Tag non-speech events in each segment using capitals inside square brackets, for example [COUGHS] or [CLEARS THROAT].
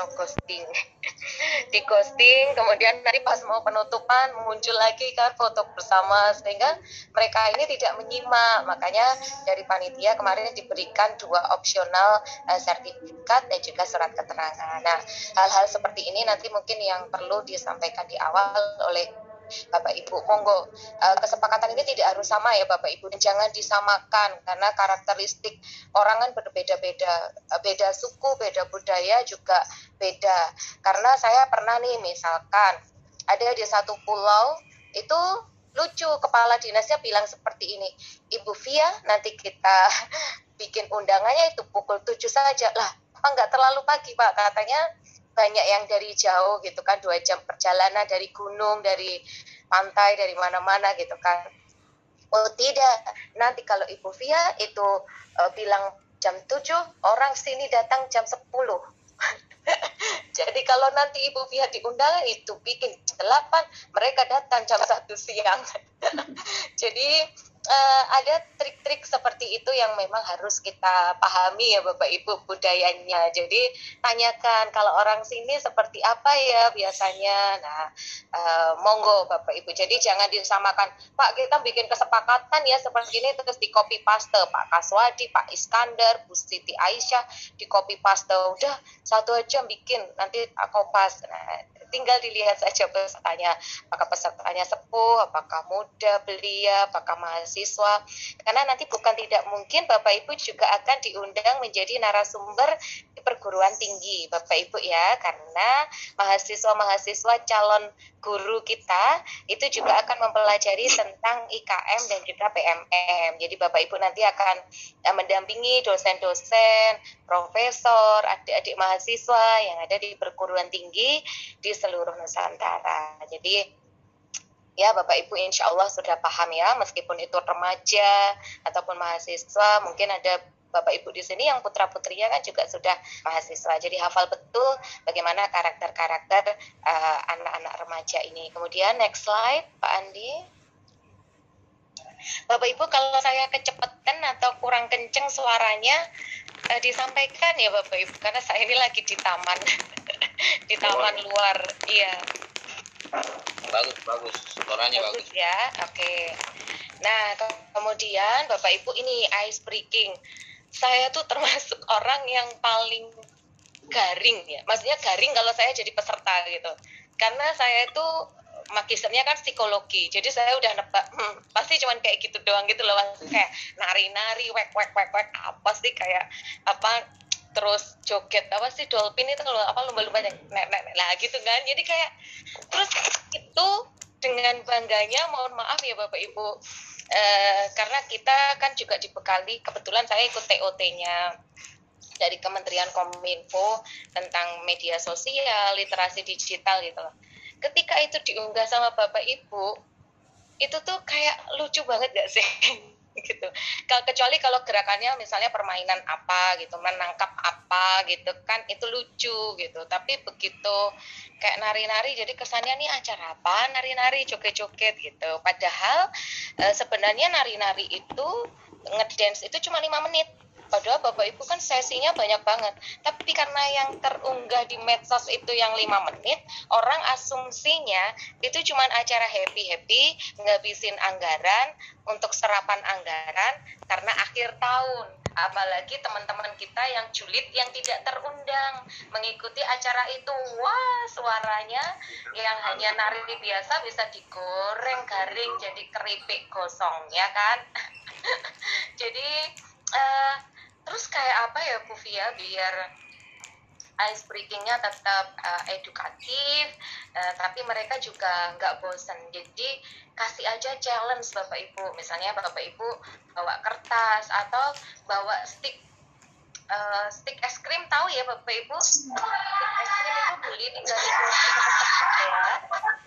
atau ghosting. [LAUGHS] Di ghosting kemudian nanti pas mau penutupan muncul lagi kan foto bersama sehingga mereka ini tidak menyimak. Makanya dari panitia kemarin diberikan dua opsional uh, sertifikat dan juga surat keterangan. Nah hal-hal seperti ini nanti mungkin yang perlu disampaikan di awal oleh Bapak Ibu. Monggo uh, kesepakatan ini tidak harus sama ya Bapak Ibu. Jangan disamakan karena karakteristik orang kan berbeda-beda. Uh, beda suku, beda budaya juga beda. Karena saya pernah nih misalkan ada di satu pulau itu lucu kepala dinasnya bilang seperti ini Ibu Via nanti kita [LAUGHS] bikin undangannya itu pukul 7 saja lah apa nggak terlalu pagi Pak katanya banyak yang dari jauh gitu kan dua jam perjalanan dari gunung dari pantai dari mana-mana gitu kan. Oh tidak. Nanti kalau ibu Via itu uh, bilang jam 7 orang sini datang jam 10 [LAUGHS] jadi kalau nanti Ibu Via diundang itu bikin 8 mereka datang jam satu siang. [LAUGHS] Jadi uh, ada trik-trik seperti itu yang memang harus kita pahami ya Bapak Ibu budayanya. Jadi tanyakan kalau orang sini seperti apa ya biasanya. Nah, uh, monggo Bapak Ibu. Jadi jangan disamakan, Pak kita bikin kesepakatan ya seperti ini terus di copy paste Pak Kaswadi, Pak Iskandar, Bu Siti Aisyah di copy paste udah satu aja bikin nanti aku pas. Nah, tinggal dilihat saja pesertanya. Apakah pesertanya sepuh apakah muda belia apakah mahasiswa. Karena nanti bukan tidak mungkin Bapak Ibu juga akan diundang menjadi narasumber di perguruan tinggi Bapak Ibu ya. Karena mahasiswa-mahasiswa calon guru kita itu juga akan mempelajari tentang IKM dan juga PMM. Jadi Bapak Ibu nanti akan eh, mendampingi dosen-dosen, profesor, adik-adik mahasiswa yang ada di perguruan tinggi di seluruh Nusantara. Jadi ya Bapak Ibu insya Allah sudah paham ya meskipun itu remaja ataupun mahasiswa mungkin ada Bapak Ibu di sini yang putra putrinya kan juga sudah mahasiswa. Jadi hafal betul bagaimana karakter-karakter uh, anak-anak remaja ini. Kemudian next slide, Pak Andi. Bapak Ibu kalau saya kecepatan atau kurang kenceng suaranya uh, disampaikan ya Bapak Ibu karena saya ini lagi di taman [LAUGHS] di taman luar. Iya. Bagus, bagus. Suaranya bagus. bagus. ya. Oke. Nah, kemudian Bapak Ibu ini ice breaking saya tuh termasuk [LAUGHS] orang yang paling garing ya maksudnya garing kalau saya jadi peserta gitu karena saya itu magisternya kan psikologi jadi saya udah nebak hmm, pasti cuman kayak gitu doang gitu loh kayak nari-nari wek wek wek wek apa sih kayak apa terus joget apa sih dolphin itu kalau apa lumba-lumba yang nek nek lah gitu kan jadi kayak terus itu dengan bangganya mohon maaf ya bapak ibu Eh, karena kita kan juga dibekali kebetulan saya ikut TOT-nya dari Kementerian Kominfo tentang media sosial, literasi digital gitu loh. Ketika itu diunggah sama Bapak Ibu, itu tuh kayak lucu banget gak sih? [LAUGHS] gitu. Kecuali kalau gerakannya misalnya permainan apa gitu, menangkap apa gitu kan itu lucu gitu. Tapi begitu kayak nari-nari jadi kesannya nih acara apa? Nari-nari joget-joget gitu. Padahal e, sebenarnya nari-nari itu ngedance itu cuma lima menit Padahal Bapak Ibu kan sesinya banyak banget. Tapi karena yang terunggah di medsos itu yang lima menit, orang asumsinya itu cuma acara happy-happy, ngabisin anggaran untuk serapan anggaran karena akhir tahun. Apalagi teman-teman kita yang julid yang tidak terundang mengikuti acara itu. Wah, suaranya yang hanya nari biasa bisa digoreng garing jadi keripik gosong, ya kan? [LAUGHS] jadi uh, terus kayak apa ya Bu Via? Biar ice breakingnya tetap uh, edukatif uh, tapi mereka juga nggak bosan jadi kasih aja challenge bapak ibu. Misalnya bapak ibu bawa kertas atau bawa stick uh, stick es krim. Tahu ya bapak ibu? Stick es krim itu beli di ya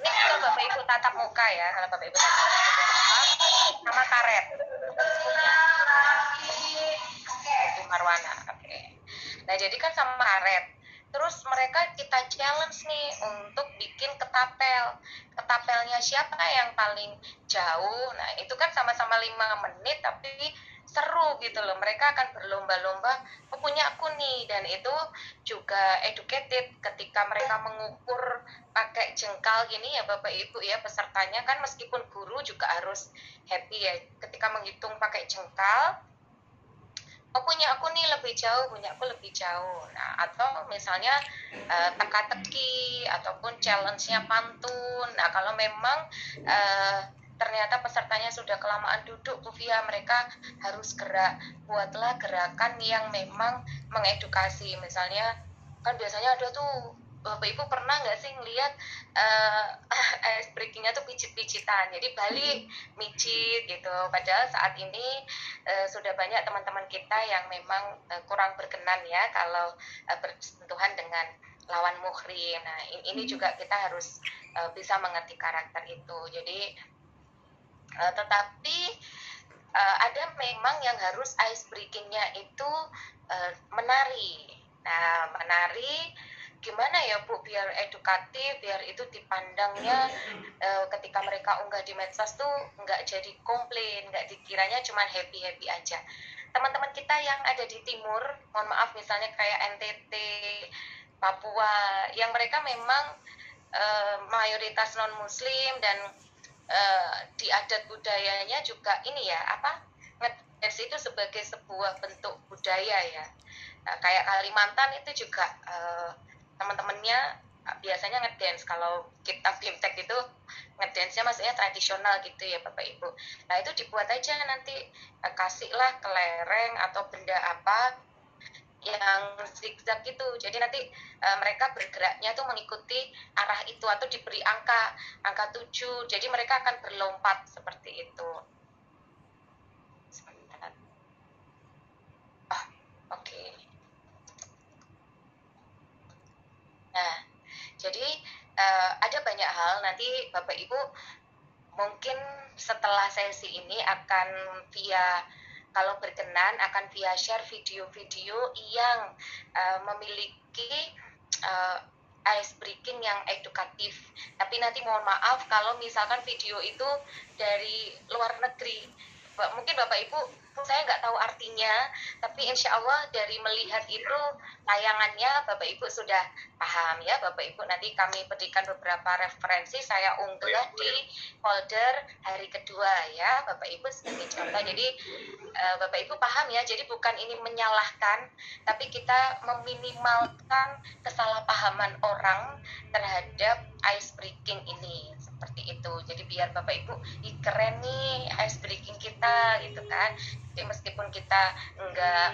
ini kalau bapak ibu tatap muka ya. Kalau bapak ibu tatap muka sama karet marwana oke. Nah jadi kan sama karet. Terus mereka kita challenge nih untuk bikin ketapel. Ketapelnya siapa yang paling jauh? Nah itu kan sama-sama lima menit tapi seru gitu loh. Mereka akan berlomba-lomba. Oh, punya aku nih. Dan itu juga educated. Ketika mereka mengukur pakai jengkal gini ya bapak ibu ya pesertanya kan meskipun guru juga harus happy ya. Ketika menghitung pakai jengkal oh punya aku nih lebih jauh punya aku lebih jauh. Nah atau misalnya uh, teka-teki ataupun challenge-nya pantun. Nah kalau memang uh, ternyata pesertanya sudah kelamaan duduk Bu Fia mereka harus gerak. Buatlah gerakan yang memang mengedukasi. Misalnya kan biasanya ada tuh Bapak Ibu pernah nggak sih ngelihat uh, ice [LAUGHS] breakingnya tuh pijit-pijitan? Jadi balik micit gitu. Padahal saat ini uh, sudah banyak teman-teman kita yang memang uh, kurang berkenan ya kalau uh, bersentuhan dengan lawan muhrim. Nah ini juga kita harus uh, bisa mengerti karakter itu. Jadi uh, tetapi uh, ada memang yang harus ice breakingnya itu uh, menari. Nah menari gimana ya Bu? Biar edukatif biar itu dipandangnya e, ketika mereka unggah di medsos tuh nggak jadi komplain nggak dikiranya cuma happy happy aja. Teman-teman kita yang ada di timur mohon maaf misalnya kayak NTT Papua yang mereka memang e, mayoritas non muslim dan e, di adat budayanya juga ini ya apa ngedance itu sebagai sebuah bentuk budaya ya. Nah, kayak Kalimantan itu juga e, teman-temannya ah, biasanya ngedance kalau kita bimtek itu ngedance-nya maksudnya tradisional gitu ya Bapak Ibu. Nah itu dibuat aja nanti eh, kasihlah kelereng atau benda apa yang zigzag gitu. Jadi nanti e, mereka bergeraknya tuh mengikuti arah itu atau diberi angka angka 7. Jadi mereka akan berlompat seperti itu. Oh, oke. Okay. Nah, jadi uh, ada banyak hal nanti Bapak Ibu mungkin setelah sesi ini akan via kalau berkenan akan via share video-video yang uh, memiliki uh, ice breaking yang edukatif. Tapi nanti mohon maaf kalau misalkan video itu dari luar negeri. Mungkin Bapak Ibu saya nggak tahu artinya, tapi insya Allah dari melihat itu tayangannya Bapak Ibu sudah paham ya. Bapak Ibu nanti kami berikan beberapa referensi. Saya unggah di folder hari kedua ya Bapak Ibu sebagai contoh. Jadi uh, Bapak Ibu paham ya, jadi bukan ini menyalahkan, tapi kita meminimalkan kesalahpahaman orang terhadap ice breaking ini seperti itu. Jadi biar bapak ibu Ih, keren nih ice breaking kita gitu kan. Jadi meskipun kita enggak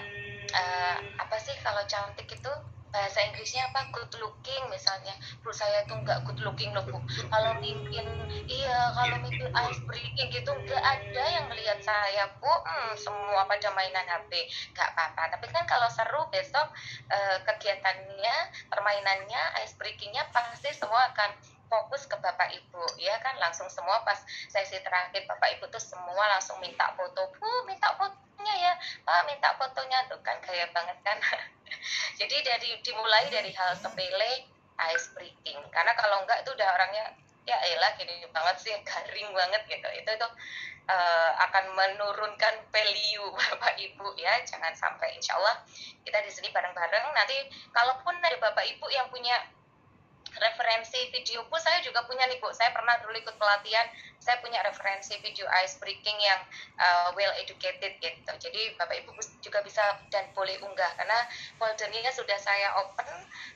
uh, apa sih kalau cantik itu bahasa Inggrisnya apa good looking misalnya. Bu saya tuh nggak good looking loh bu. Kalau mimpin iya kalau mimpin ice breaking gitu nggak ada yang melihat saya bu. Hmm, semua pada mainan HP nggak apa-apa. Tapi kan kalau seru besok uh, kegiatannya permainannya ice breakingnya pasti semua akan fokus ke bapak ibu ya kan? Langsung semua pas sesi terakhir bapak ibu tuh semua langsung minta foto. Bu minta fotonya ya. Pak minta fotonya. Tuh kan gaya banget kan? [LAUGHS] Jadi dari dimulai dari hal sepele ice breaking. Karena kalau enggak itu udah orangnya ya elah gini banget sih garing banget gitu. Itu tuh uh, akan menurunkan value bapak ibu ya. Jangan sampai insya Allah kita di sini bareng-bareng. Nanti kalaupun ada bapak ibu yang punya referensi video pun saya juga punya nih Bu. Saya pernah dulu ikut pelatihan, saya punya referensi video ice breaking yang uh, well educated gitu. Jadi Bapak Ibu juga bisa dan boleh unggah karena foldernya sudah saya open,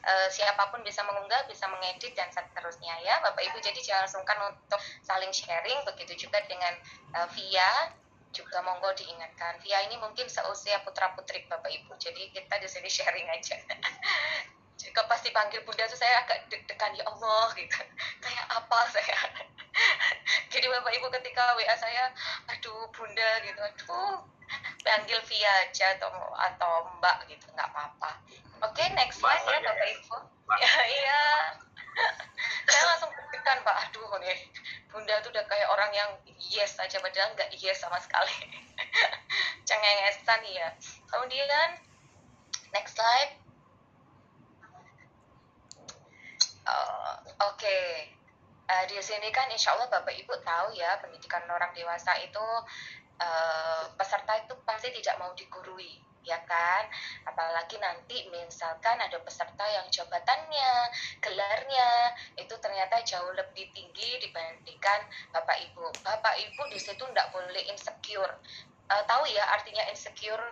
uh, siapa pun bisa mengunggah, bisa mengedit dan seterusnya ya Bapak Ibu. Jadi jangan sungkan untuk saling sharing, begitu juga dengan uh, via juga monggo diingatkan. Via ini mungkin seusia putra putri Bapak Ibu. Jadi kita di sini sharing aja. [LAUGHS] jika pasti panggil bunda tuh saya agak deg-degan ya Allah gitu. [LAUGHS] Kayak apa saya? [LAUGHS] Jadi bapak ibu ketika wa saya aduh bunda gitu. Aduh panggil via aja atau atau mbak gitu. Nggak apa-apa. Oke okay, next slide ya bapak ibu. Ya [LAUGHS] iya. Saya langsung deg-degan pak. Aduh nih bunda tuh udah kayak orang yang yes aja padahal nggak yes sama sekali. Cengengesan ya kemudian next slide Uh, Oke, okay. uh, di sini kan insya Allah Bapak Ibu tahu ya pendidikan orang dewasa itu uh, peserta itu pasti tidak mau digurui ya kan? Apalagi nanti misalkan ada peserta yang jabatannya gelarnya itu ternyata jauh lebih tinggi dibandingkan bapak ibu. Bapak ibu di situ tidak boleh insecure uh, tahu ya artinya insecure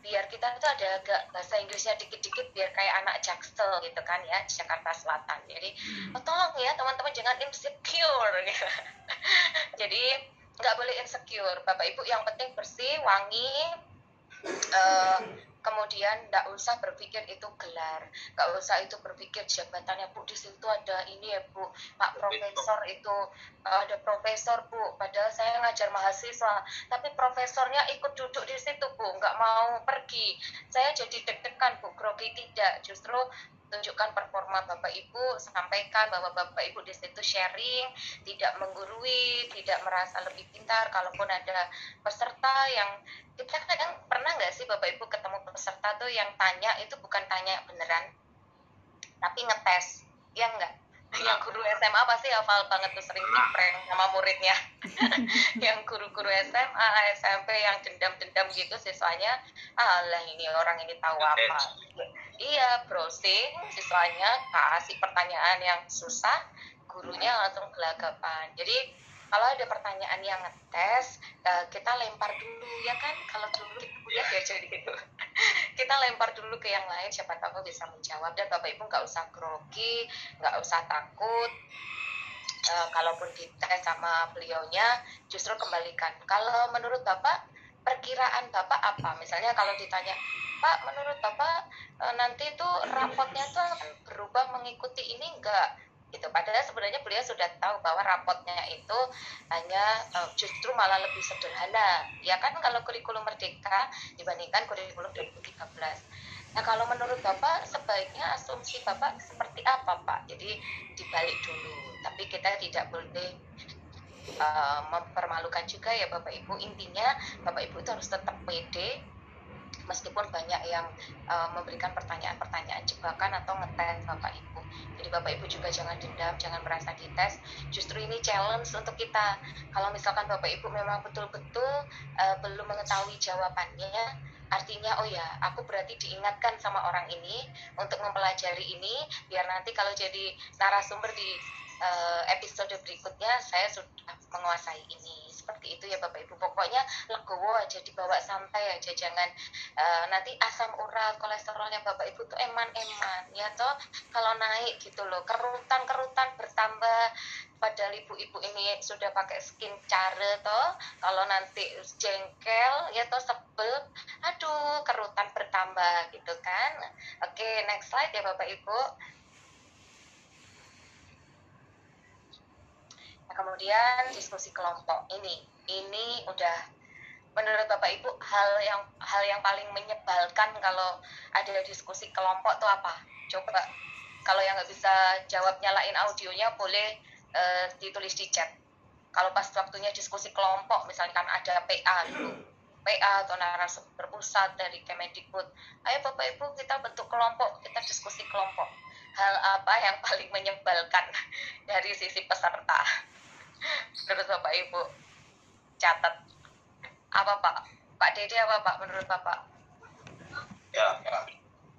biar kita itu ada agak bahasa Inggrisnya dikit-dikit biar kayak anak jaksel gitu kan ya Jakarta Selatan jadi hmm. oh, tolong ya teman-teman jangan insecure gitu. [LAUGHS] jadi nggak boleh insecure bapak ibu yang penting bersih wangi uh, kemudian tidak usah berpikir itu gelar nggak usah itu berpikir jabatannya bu di situ ada ini ya bu pak profesor itu eh, ada profesor bu padahal saya ngajar mahasiswa tapi profesornya ikut duduk di situ bu nggak mau pergi. Saya jadi deg-degan bu grogi tidak justru tunjukkan performa Bapak Ibu, sampaikan bahwa Bapak Ibu di situ sharing, tidak menggurui, tidak merasa lebih pintar. Kalaupun ada peserta yang kita kadang pernah nggak sih Bapak Ibu ketemu peserta tuh yang tanya itu bukan tanya beneran, tapi ngetes, ya enggak? Yang guru SMA pasti hafal banget tuh sering prank sama muridnya. [LAUGHS] Yang guru-guru SMA SMP yang dendam-dendam gitu siswanya alah ini orang ini tahu apa. Iya browsing siswanya kasih pertanyaan yang susah gurunya langsung gelagapan. Jadi kalau ada pertanyaan yang ngetes uh, kita lempar dulu ya kan? Kalau dulu kita kuliah ya jadi gitu. [LAUGHS] Kita lempar dulu ke yang lain siapa tahu bisa menjawab. Dan bapak ibu nggak usah grogi nggak usah takut. Uh, kalaupun dites sama beliaunya justru kembalikan. Kalau menurut bapak perkiraan bapak apa? Misalnya kalau ditanya pak menurut bapak uh, nanti itu rapotnya tuh berubah mengikuti ini enggak gitu. Padahal sebenarnya beliau sudah tahu bahwa rapotnya itu hanya uh, justru malah lebih sederhana. Ya kan kalau kurikulum merdeka dibandingkan kurikulum 2013 nah kalau menurut bapak sebaiknya asumsi bapak seperti apa pak? Jadi dibalik dulu. Tapi kita tidak boleh uh, mempermalukan juga ya bapak ibu. Intinya bapak ibu itu harus tetap pede meskipun banyak yang uh, memberikan pertanyaan-pertanyaan jebakan atau ngetes bapak ibu jadi Bapak Ibu juga jangan dendam, jangan merasa dites. Justru ini challenge untuk kita. Kalau misalkan Bapak Ibu memang betul-betul uh, belum mengetahui jawabannya, artinya oh ya, aku berarti diingatkan sama orang ini untuk mempelajari ini, biar nanti kalau jadi narasumber di uh, episode berikutnya saya sudah menguasai ini seperti itu ya Bapak Ibu. Pokoknya legowo aja dibawa santai aja jangan uh, nanti asam urat kolesterolnya Bapak Ibu tuh eman-eman ya toh. Kalau naik gitu loh kerutan-kerutan bertambah. Padahal ibu-ibu ini sudah pakai skin care toh. Kalau nanti jengkel ya toh sebel aduh kerutan bertambah gitu kan. Oke next slide ya Bapak Ibu Nah, kemudian diskusi kelompok ini, ini udah menurut Bapak Ibu hal yang hal yang paling menyebalkan kalau ada diskusi kelompok tuh apa? Coba kalau yang nggak bisa jawab nyalain audionya boleh uh, ditulis di chat. Kalau pas waktunya diskusi kelompok, misalkan ada PA dulu, PA atau narasumber pusat dari Kemendikbud, ayo Bapak Ibu kita bentuk kelompok, kita diskusi kelompok. Hal apa yang paling menyebalkan [LAUGHS] dari sisi peserta? Menurut Bapak Ibu catat. Apa Pak? Pak Dede apa Pak? Menurut Bapak? Ya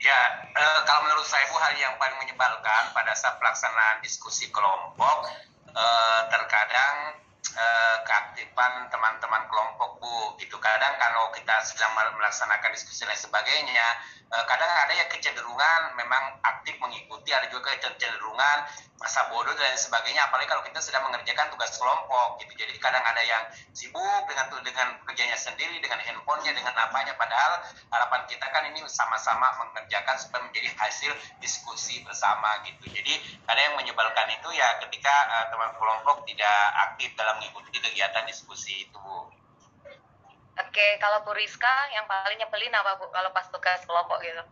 ya. E, kalau menurut saya Bu hal yang paling menyebalkan pada saat pelaksanaan diskusi kelompok e, terkadang e, keaktifan teman-teman kelompok Bu. Itu kadang kalau kita sedang melaksanakan diskusi dan sebagainya kadang ada yang kecenderungan memang aktif mengikuti, ada juga kecenderungan masa bodoh dan sebagainya. Apalagi kalau kita sedang mengerjakan tugas kelompok gitu. Jadi kadang ada yang sibuk dengan dengan kerjanya sendiri, dengan handphonenya, dengan apanya. Padahal harapan kita kan ini sama-sama mengerjakan supaya menjadi hasil diskusi bersama gitu. Jadi ada yang menyebalkan itu ya ketika uh, teman kelompok tidak aktif dalam mengikuti kegiatan diskusi itu. Oke, kalau Bu Rizka yang paling nyebelin apa Bu kalau pas tugas kelompok gitu?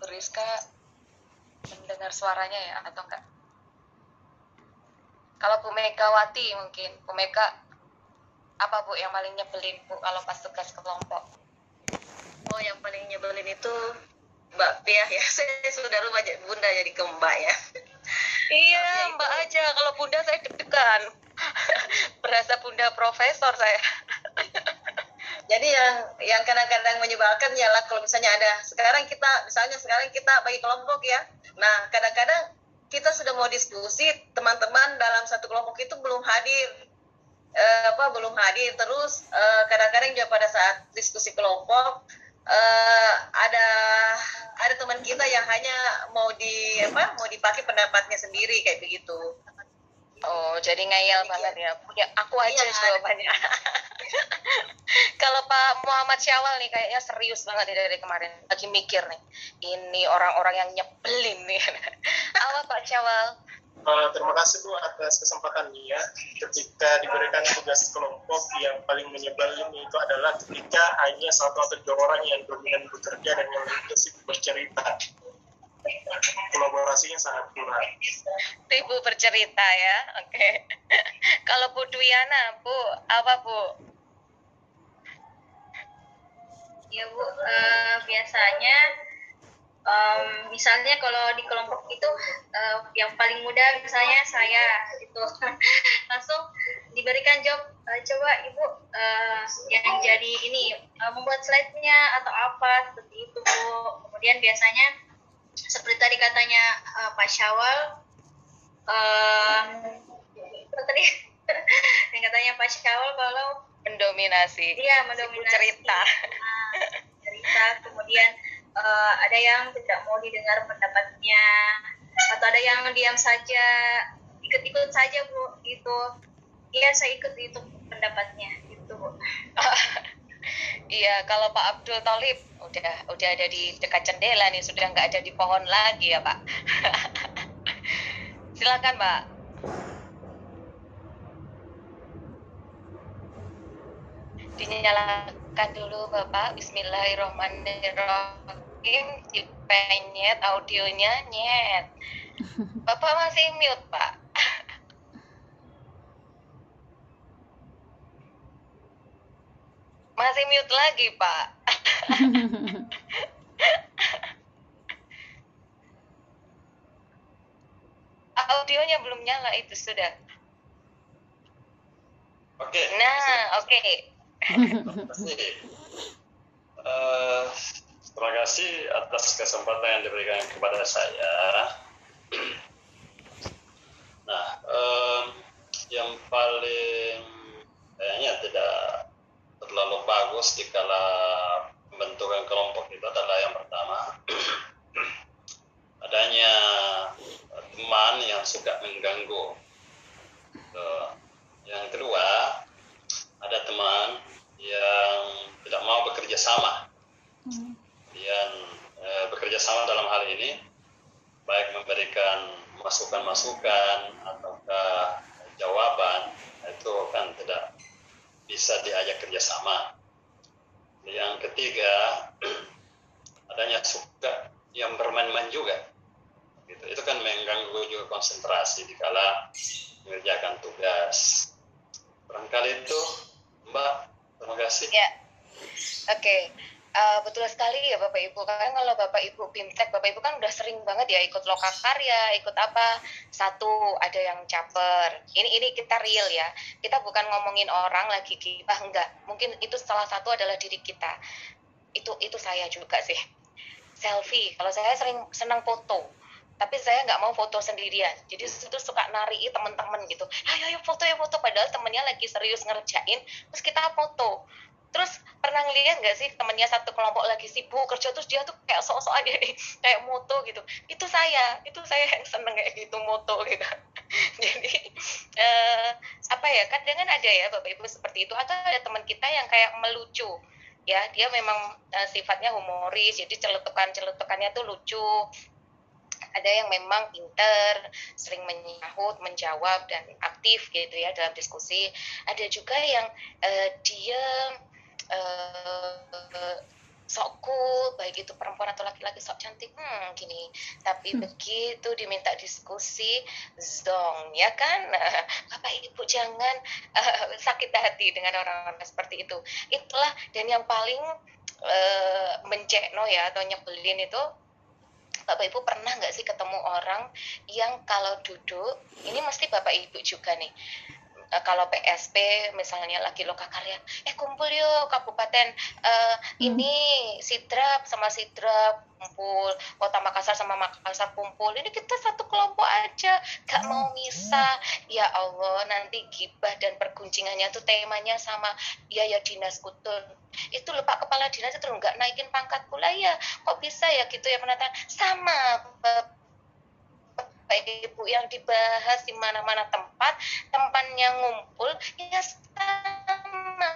Bu Rizka mendengar suaranya ya atau enggak? Kalau Bu Megawati mungkin, Bu Mega apa Bu yang paling nyebelin Bu kalau pas tugas kelompok? Oh, yang paling nyebelin itu Mbak Pia ya. [LAUGHS] Saya sudah lupa Bunda jadi ke Mbak ya. Iya, Mbak aja. Kalau Bunda saya deg-degan. [LAUGHS] Berasa Bunda profesor saya. [LAUGHS] Jadi yang yang kadang-kadang menyebalkan ialah kalau misalnya ada sekarang kita misalnya sekarang kita bagi kelompok ya. Nah, kadang-kadang kita sudah mau diskusi, teman-teman dalam satu kelompok itu belum hadir eh, apa belum hadir terus eh, kadang-kadang juga pada saat diskusi kelompok uh, ada ada teman kita yang hanya mau di apa mau dipakai pendapatnya sendiri kayak begitu. Oh jadi ngeyel banget ya. Punya aku aja iya, jawabannya [LAUGHS] kalau Pak Muhammad Syawal nih kayaknya serius banget nih dari kemarin. Lagi mikir nih ini orang-orang yang nyebelin nih. [LAUGHS] Apa Pak Syawal Uh, terima kasih Bu atas kesempatannya. Ketika diberikan tugas kelompok yang paling menyebalkan itu adalah ketika hanya satu atau dua orang yang dominan bekerja dan yang lainnya sibuk bercerita. Kolaborasinya sangat kurang. Ibu bercerita ya, oke. Okay. [LAUGHS] Kalau Bu Dwiana, Bu, apa Bu? Ya Bu, uh, biasanya um, misalnya kalau di kelompok itu uh, yang paling muda misalnya saya gitu. [LAUGHS] Langsung diberikan job uh, coba ibu uh, yang jadi ini uh, membuat slide-nya atau apa seperti itu bu. Kemudian biasanya seperti tadi katanya uh, Pak Syawal uh, tadi? [LAUGHS] Yang katanya Pak Syawal kalau mendominasi iya mendominasi. cerita. Uh, cerita. Kemudian uh, ada yang tidak mau didengar pendapatnya atau ada yang diam saja ikut-ikut saja bu gitu. Iya saya ikut itu pendapatnya gitu bu. [LAUGHS] Iya kalau Pak Abdul Talib udah udah ada di dekat jendela nih sudah nggak ada di pohon lagi ya Pak. [LAUGHS] Silakan Pak dinyalakan dulu Bapak. Bismillahirrahmanirrahim. Dipenyet audionya nyet. [LAUGHS] Bapak masih mute Pak. [LAUGHS] Masih mute lagi Pak. [LAUGHS] Audionya belum nyala itu sudah. Oke. Okay. nah oke. okay. Uh, terima kasih atas kesempatan yang diberikan kepada saya. Nah um, yang paling kayaknya tidak terlalu bagus di kala pembentukan kelompok itu adalah yang pertama. [CLEARS THROAT] Adanya teman yang suka mengganggu. Yang kedua ada teman yang tidak mau bekerja sama kemudian e, bekerja sama dalam hal ini baik memberikan masukan-masukan ataukah jawaban itu kan tidak bisa diajak kerjasama. Yang ketiga [CLEARS THROAT] adanya suka yang bermain-main juga. Gitu. Itu kan mengganggu juga konsentrasi di kala mengerjakan tugas. Barangkali itu, Mbak. Terima kasih. Ya. Oke. Okay. Uh, betul sekali ya Bapak Ibu kan kalau Bapak Ibu Bimtek Bapak Ibu kan udah sering banget ya ikut lokakarya ikut apa satu ada yang caper ini ini kita real ya kita bukan ngomongin orang lagi gibah enggak mungkin itu salah satu adalah diri kita itu itu saya juga sih selfie kalau saya sering senang foto tapi saya nggak mau foto sendirian. Jadi itu suka nari teman-teman gitu. Ayo ayo foto ya foto. Padahal temennya lagi serius ngerjain terus kita foto. Terus pernah ngeliat nggak sih temennya satu kelompok lagi sibuk kerja terus dia tuh kayak sok-sok aja [LAUGHS] nih kayak moto gitu. Itu saya itu saya yang seneng kayak gitu moto gitu. [LAUGHS] Jadi uh, apa ya kadang kan ada ya bapak ibu seperti itu. Atau ada teman kita yang kayak melucu. Ya dia memang uh, sifatnya humoris jadi celetukan celetukannya tuh lucu ada yang memang pinter, sering menyahut, menjawab dan aktif gitu ya dalam diskusi. Ada juga yang uh, dia uh, sok cool, baik itu perempuan atau laki-laki sok cantik, hmm gini. Tapi hmm. begitu diminta diskusi, zong, ya kan? [LAUGHS] Bapak Ibu jangan uh, sakit hati dengan orang-orang seperti itu. Itulah dan yang paling uh, mencekno ya atau nyebelin itu Bapak Ibu pernah nggak sih ketemu orang yang kalau duduk, ini mesti Bapak Ibu juga nih, uh, kalau PSP misalnya lagi loka karya eh kumpul yuk kabupaten. Uh, ini sidrap sama sidrap kumpul kota Makassar sama Makassar kumpul. Ini kita satu kelompok aja gak mau misah. Ya Allah nanti gibah dan perguncingannya tuh temanya sama ya ya dinas kutun. Itu lupa kepala dinas itu nggak naikin pangkat pula. Ya kok bisa ya gitu ya menata sama Bapak Ibu yang dibahas di mana-mana tempat, tempatnya ngumpul, ya sama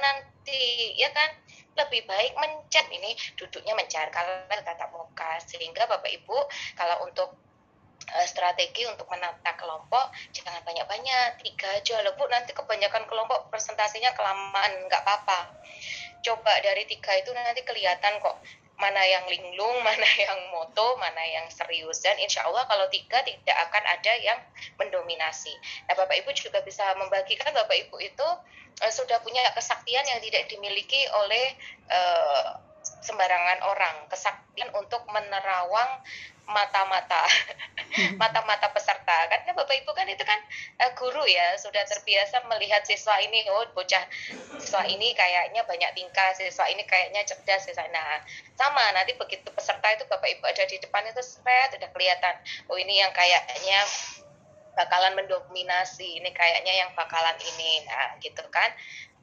nanti, ya kan? Lebih baik mencet ini duduknya mencari kalau tatap muka. Sehingga Bapak Ibu kalau untuk uh, strategi untuk menata kelompok jangan banyak-banyak tiga aja loh bu. Nanti kebanyakan kelompok presentasinya kelamaan nggak apa-apa. Coba dari tiga itu nanti kelihatan kok mana yang linglung, [LAUGHS] mana yang moto, mana yang serius. Dan insya Allah kalau tiga tidak akan ada yang mendominasi. Nah Bapak Ibu juga bisa membagikan Bapak Ibu itu uh, sudah punya kesaktian yang tidak dimiliki oleh uh, sembarangan orang, kesaktian untuk menerawang mata-mata hmm. [LAUGHS] mata-mata peserta. Karena bapak ibu kan itu kan uh, guru ya sudah terbiasa melihat siswa ini oh bocah siswa ini kayaknya banyak tingkah siswa ini kayaknya cerdas siswa nah sama nanti begitu peserta itu bapak ibu ada di depan itu seret udah kelihatan oh ini yang kayaknya bakalan mendominasi ini kayaknya yang bakalan ini. Nah gitu kan.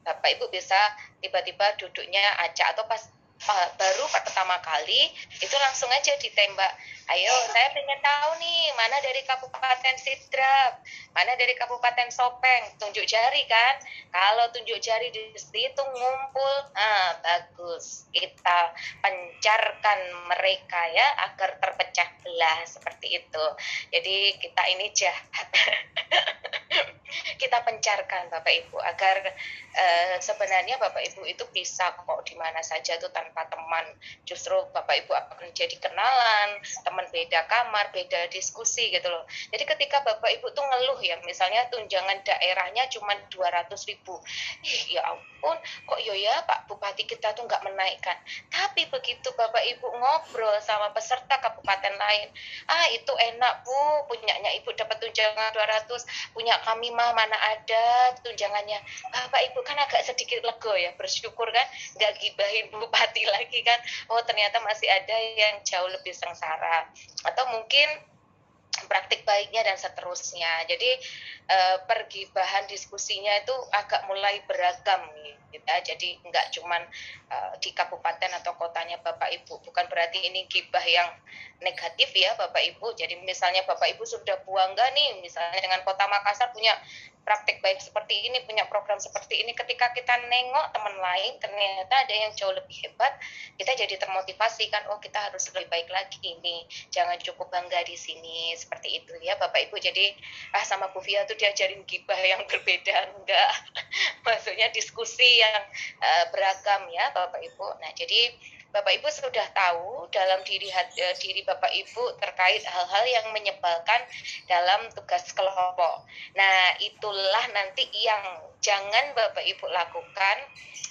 Bapak ibu bisa tiba-tiba duduknya acak atau pas baru pertama kali itu langsung aja ditembak. Ayo saya pengen tahu nih mana dari Kabupaten Sidrap? Mana dari Kabupaten Sopeng? Tunjuk jari kan? Kalau tunjuk jari di situ ngumpul ah bagus. Kita pencarkan mereka ya agar terpecah belah seperti itu. Jadi kita ini jahat. [LAUGHS] Kita pencarkan Bapak Ibu agar uh, sebenarnya Bapak Ibu itu bisa kok di mana saja tuh teman. Justru Bapak Ibu akan jadi kenalan teman beda kamar beda diskusi gitu loh. Jadi ketika Bapak Ibu tuh ngeluh ya misalnya tunjangan daerahnya cuma 200 ribu. Eh, ya ampun kok yo ya Pak Bupati kita tuh nggak menaikkan. Tapi begitu Bapak Ibu ngobrol sama peserta kabupaten lain ah itu enak Bu punyanya Ibu dapat tunjangan 200 punya kami mah mana ada tunjangannya. Bapak ibu kan agak sedikit lego ya bersyukur kan nggak gibahin bupati lagi kan. Oh ternyata masih ada yang jauh lebih sengsara. Atau mungkin praktik baiknya dan seterusnya. Jadi eh, pergibahan diskusinya itu agak mulai beragam gitu. Ya. jadi nggak cuman uh, di kabupaten atau kotanya bapak ibu. Bukan berarti ini gibah yang negatif ya bapak ibu. Jadi misalnya bapak ibu sudah bangga nih misalnya dengan kota Makassar punya praktik baik seperti ini, punya program seperti ini, ketika kita nengok teman lain, ternyata ada yang jauh lebih hebat, kita jadi termotivasi kan, oh kita harus lebih baik lagi ini, jangan cukup bangga di sini, seperti itu ya Bapak Ibu. Jadi ah sama Bu Fia tuh diajarin gibah yang berbeda, enggak, [LAUGHS] maksudnya diskusi yang uh, beragam ya Bapak Ibu. Nah jadi Bapak Ibu sudah tahu dalam diri eh, diri Bapak Ibu terkait hal-hal yang menyebalkan dalam tugas kelompok. Nah, itulah nanti yang jangan Bapak Ibu lakukan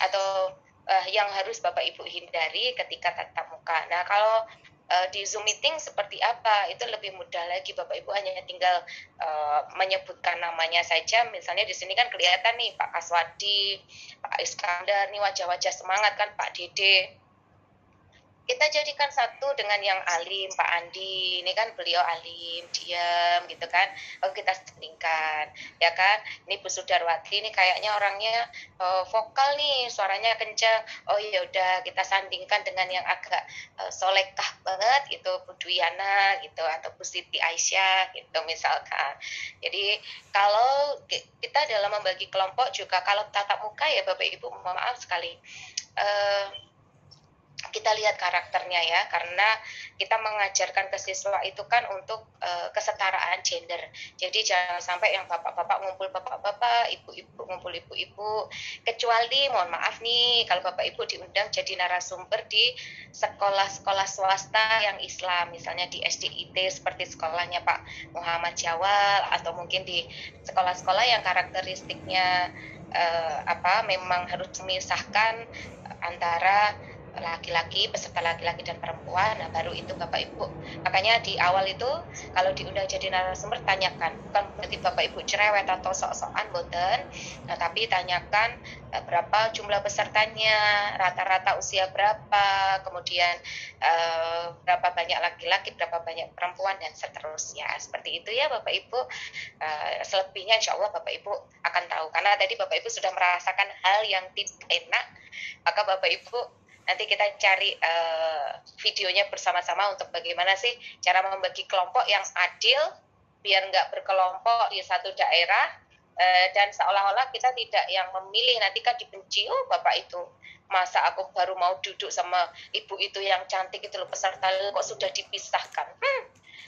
atau uh, yang harus Bapak Ibu hindari ketika tatap muka. Nah, kalau uh, di Zoom meeting seperti apa itu lebih mudah lagi Bapak Ibu hanya tinggal uh, menyebutkan namanya saja misalnya di sini kan kelihatan nih Pak Kaswadi, Pak Iskandar nih wajah-wajah semangat kan Pak Dede kita jadikan satu dengan yang alim Pak Andi. Ini kan beliau alim diam gitu kan. Oh kita sandingkan ya kan? Ini Bu Sudarwati ini kayaknya orangnya uh, vokal nih suaranya kencang oh ya udah kita sandingkan dengan yang agak uh, solekah banget gitu. Bu Duyana gitu. Atau Bu Siti Aisyah gitu misalkan. Jadi kalau kita dalam membagi kelompok juga kalau tatap muka ya Bapak Ibu mohon maaf sekali. Uh, kita lihat karakternya ya karena kita mengajarkan ke siswa itu kan untuk uh, kesetaraan gender. Jadi jangan sampai yang bapak-bapak ngumpul bapak-bapak ibu-ibu ngumpul ibu-ibu. Kecuali mohon maaf nih kalau bapak ibu diundang jadi narasumber di sekolah-sekolah swasta yang Islam misalnya di SDIT seperti sekolahnya Pak Muhammad Jawal atau mungkin di sekolah-sekolah yang karakteristiknya uh, apa memang harus memisahkan antara laki-laki, peserta laki-laki dan perempuan. Nah, baru itu Bapak Ibu. Makanya di awal itu kalau diundang jadi narasumber tanyakan, bukan berarti Bapak Ibu cerewet atau sok-sokan boten, nah, tapi tanyakan uh, berapa jumlah pesertanya, rata-rata usia berapa, kemudian uh, berapa banyak laki-laki, berapa banyak perempuan dan seterusnya. Seperti itu ya Bapak Ibu. Uh, selebihnya insya Allah Bapak Ibu akan tahu karena tadi Bapak Ibu sudah merasakan hal yang tidak enak, maka Bapak Ibu nanti kita cari uh, videonya bersama-sama untuk bagaimana sih cara membagi kelompok yang adil biar nggak berkelompok di satu daerah dan seolah-olah kita tidak yang memilih. Nanti kan dibenci oh bapak itu masa aku baru mau duduk sama ibu itu yang cantik itu loh peserta kok sudah dipisahkan? Hmm,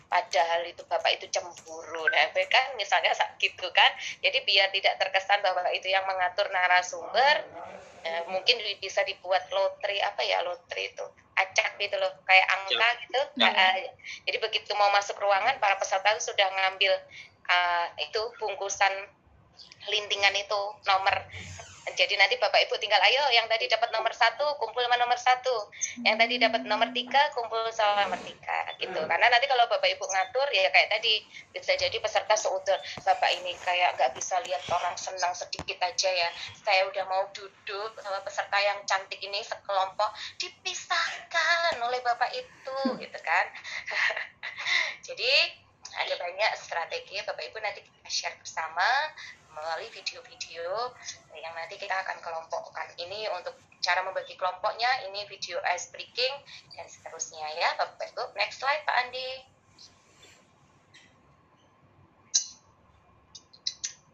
padahal itu bapak itu cemburu. Nah [LAUGHS] kan misalnya gitu kan. Jadi biar tidak terkesan bahwa itu yang mengatur narasumber Eh, mungkin bisa dibuat lotre apa ya lotre itu acak gitu loh kayak angka ya. gitu. Ya. Uh, jadi begitu mau masuk ruangan para peserta sudah ngambil uh, itu bungkusan lintingan itu nomor. Jadi nanti Bapak Ibu tinggal ayo yang tadi dapat nomor satu kumpul sama nomor satu, yang tadi dapat nomor tiga kumpul sama nomor tiga gitu. Karena nanti kalau Bapak Ibu ngatur ya kayak tadi bisa jadi peserta seutuh. Bapak ini kayak nggak bisa lihat orang senang sedikit aja ya. Saya udah mau duduk sama peserta yang cantik ini sekelompok dipisahkan oleh Bapak itu gitu kan. [LAUGHS] jadi ada banyak strategi. Bapak Ibu nanti kita share bersama melalui video-video yang nanti kita akan kelompokkan. Ini untuk cara membagi kelompoknya ini video ice breaking dan seterusnya ya Bapak Ibu. Next slide Pak Andi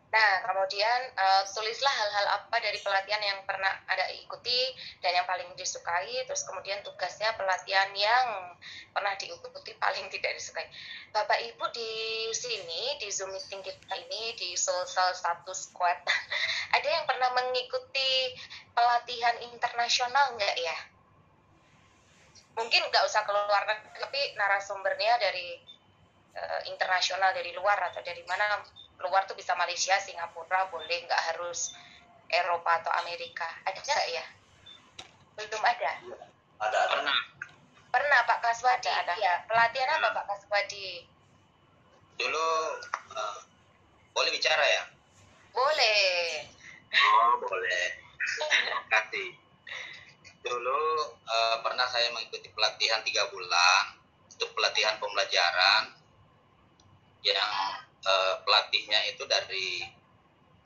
Nah, kemudian uh, tulislah hal-hal apa dari pelatihan yang pernah ada ikuti dan yang paling disukai. Terus kemudian tugasnya pelatihan yang pernah diikuti paling [LAUGHS] tidak disukai. Bapak Ibu di sini di Zoom meeting kita ini di Social Status Squad [LAUGHS] ada yang pernah mengikuti pelatihan internasional nggak ya? Mungkin nggak usah keluar tapi narasumbernya dari uh, internasional dari luar atau dari mana luar tuh bisa Malaysia, Singapura, boleh nggak harus Eropa atau Amerika. Ada nggak ya? Belum ada. Ada, ada. Pernah. Pernah Pak Kaswadi. Ada. Ya, pelatihan apa Pak Kaswadi? Dulu uh, boleh bicara ya? Boleh. Oh, boleh. Terima kasih. Dulu uh, pernah saya mengikuti pelatihan tiga bulan untuk pelatihan pembelajaran yang uh, pelatihnya itu dari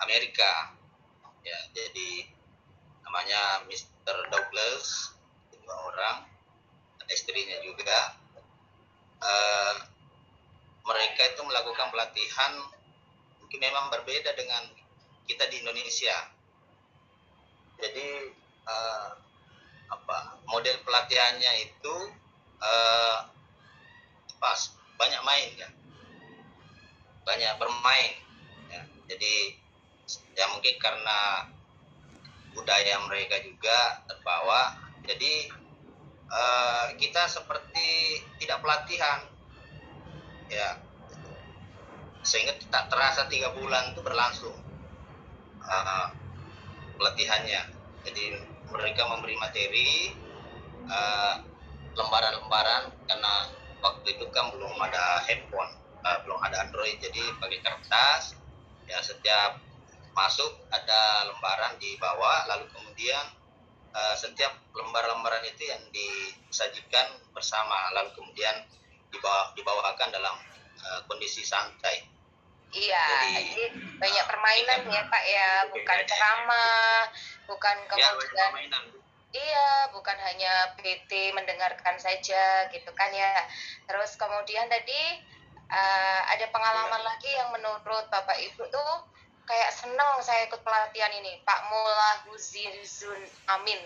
Amerika. Ya jadi namanya Mr. Douglas dua orang istrinya juga. Uh, mereka itu melakukan pelatihan mungkin memang berbeda dengan kita di Indonesia. Jadi uh, apa model pelatihannya itu uh, pas banyak main ya banyak bermain ya. jadi ya mungkin karena budaya mereka juga terbawa jadi uh, kita seperti tidak pelatihan ya. Sehingga tak terasa tiga bulan itu berlangsung uh, pelatihannya. Jadi mereka memberi materi eh, lembaran-lembaran karena waktu itu kan belum ada handphone uh, belum ada Android jadi pakai kertas ya setiap masuk ada lembaran di bawah lalu kemudian uh, setiap lembar-lembaran itu yang disajikan bersama lalu kemudian dibawa dibawakan dalam uh, kondisi santai. Iya, jadi, jadi banyak permainan ya Pak ya, bukan ceramah, bukan ya, kemudian ya, Iya, bukan hanya PT mendengarkan saja gitu kan ya. Terus kemudian tadi uh, ada pengalaman lagi yang menurut Bapak Ibu tuh kayak seneng saya ikut pelatihan ini. Pak Mullah Huzizun Amin.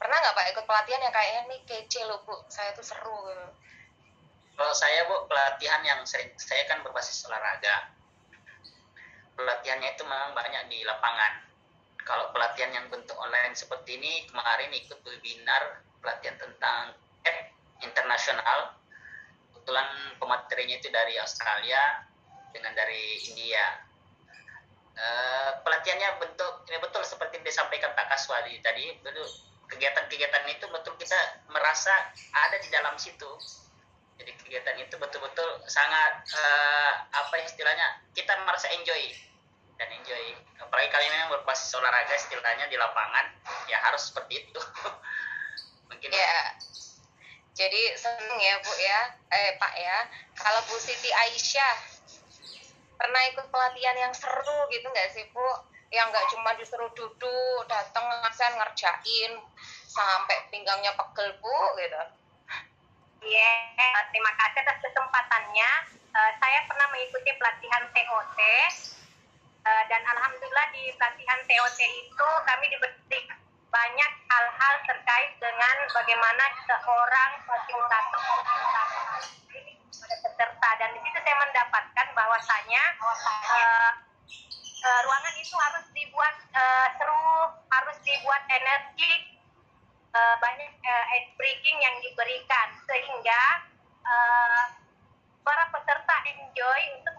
Pernah nggak Pak ikut pelatihan yang kayaknya nih kece loh Bu. Saya tuh seru kalau saya Bu pelatihan yang sering saya kan berbasis olahraga. Pelatihannya itu memang banyak di lapangan. Kalau pelatihan yang bentuk online seperti ini kemarin ikut webinar pelatihan tentang app internasional kebetulan pematerinya itu dari Australia dengan dari India. Uh, pelatihannya bentuk ini betul seperti yang disampaikan Pak Kaswadi tadi, betul. Kegiatan-kegiatan itu betul kita merasa ada di dalam situ. Jadi kegiatan itu betul-betul sangat uh, apa istilahnya kita merasa enjoy. Dan enjoy. Apalagi kami memang berbasis olahraga istilahnya di lapangan ya harus seperti itu. [LAUGHS] Mungkin ya jadi seneng ya Bu ya. Eh Pak ya. Kalau Bu Siti Aisyah pernah ikut pelatihan yang seru gitu nggak sih Bu? Yang nggak cuma disuruh duduk datang ngasen ngerjain sampai pinggangnya pegel Bu gitu. Iya, yeah, terima kasih atas kesempatannya. Uh, saya pernah mengikuti pelatihan TOT uh, dan alhamdulillah di pelatihan TOT itu kami diberi banyak hal-hal terkait dengan bagaimana seorang fasilitator peserta. Dan di situ saya mendapatkan bahwasanya uh, uh, ruangan itu harus dibuat uh, seru, harus dibuat energi, uh, banyak uh, ice breaking yang diberikan. Sehingga uh, para peserta enjoy untuk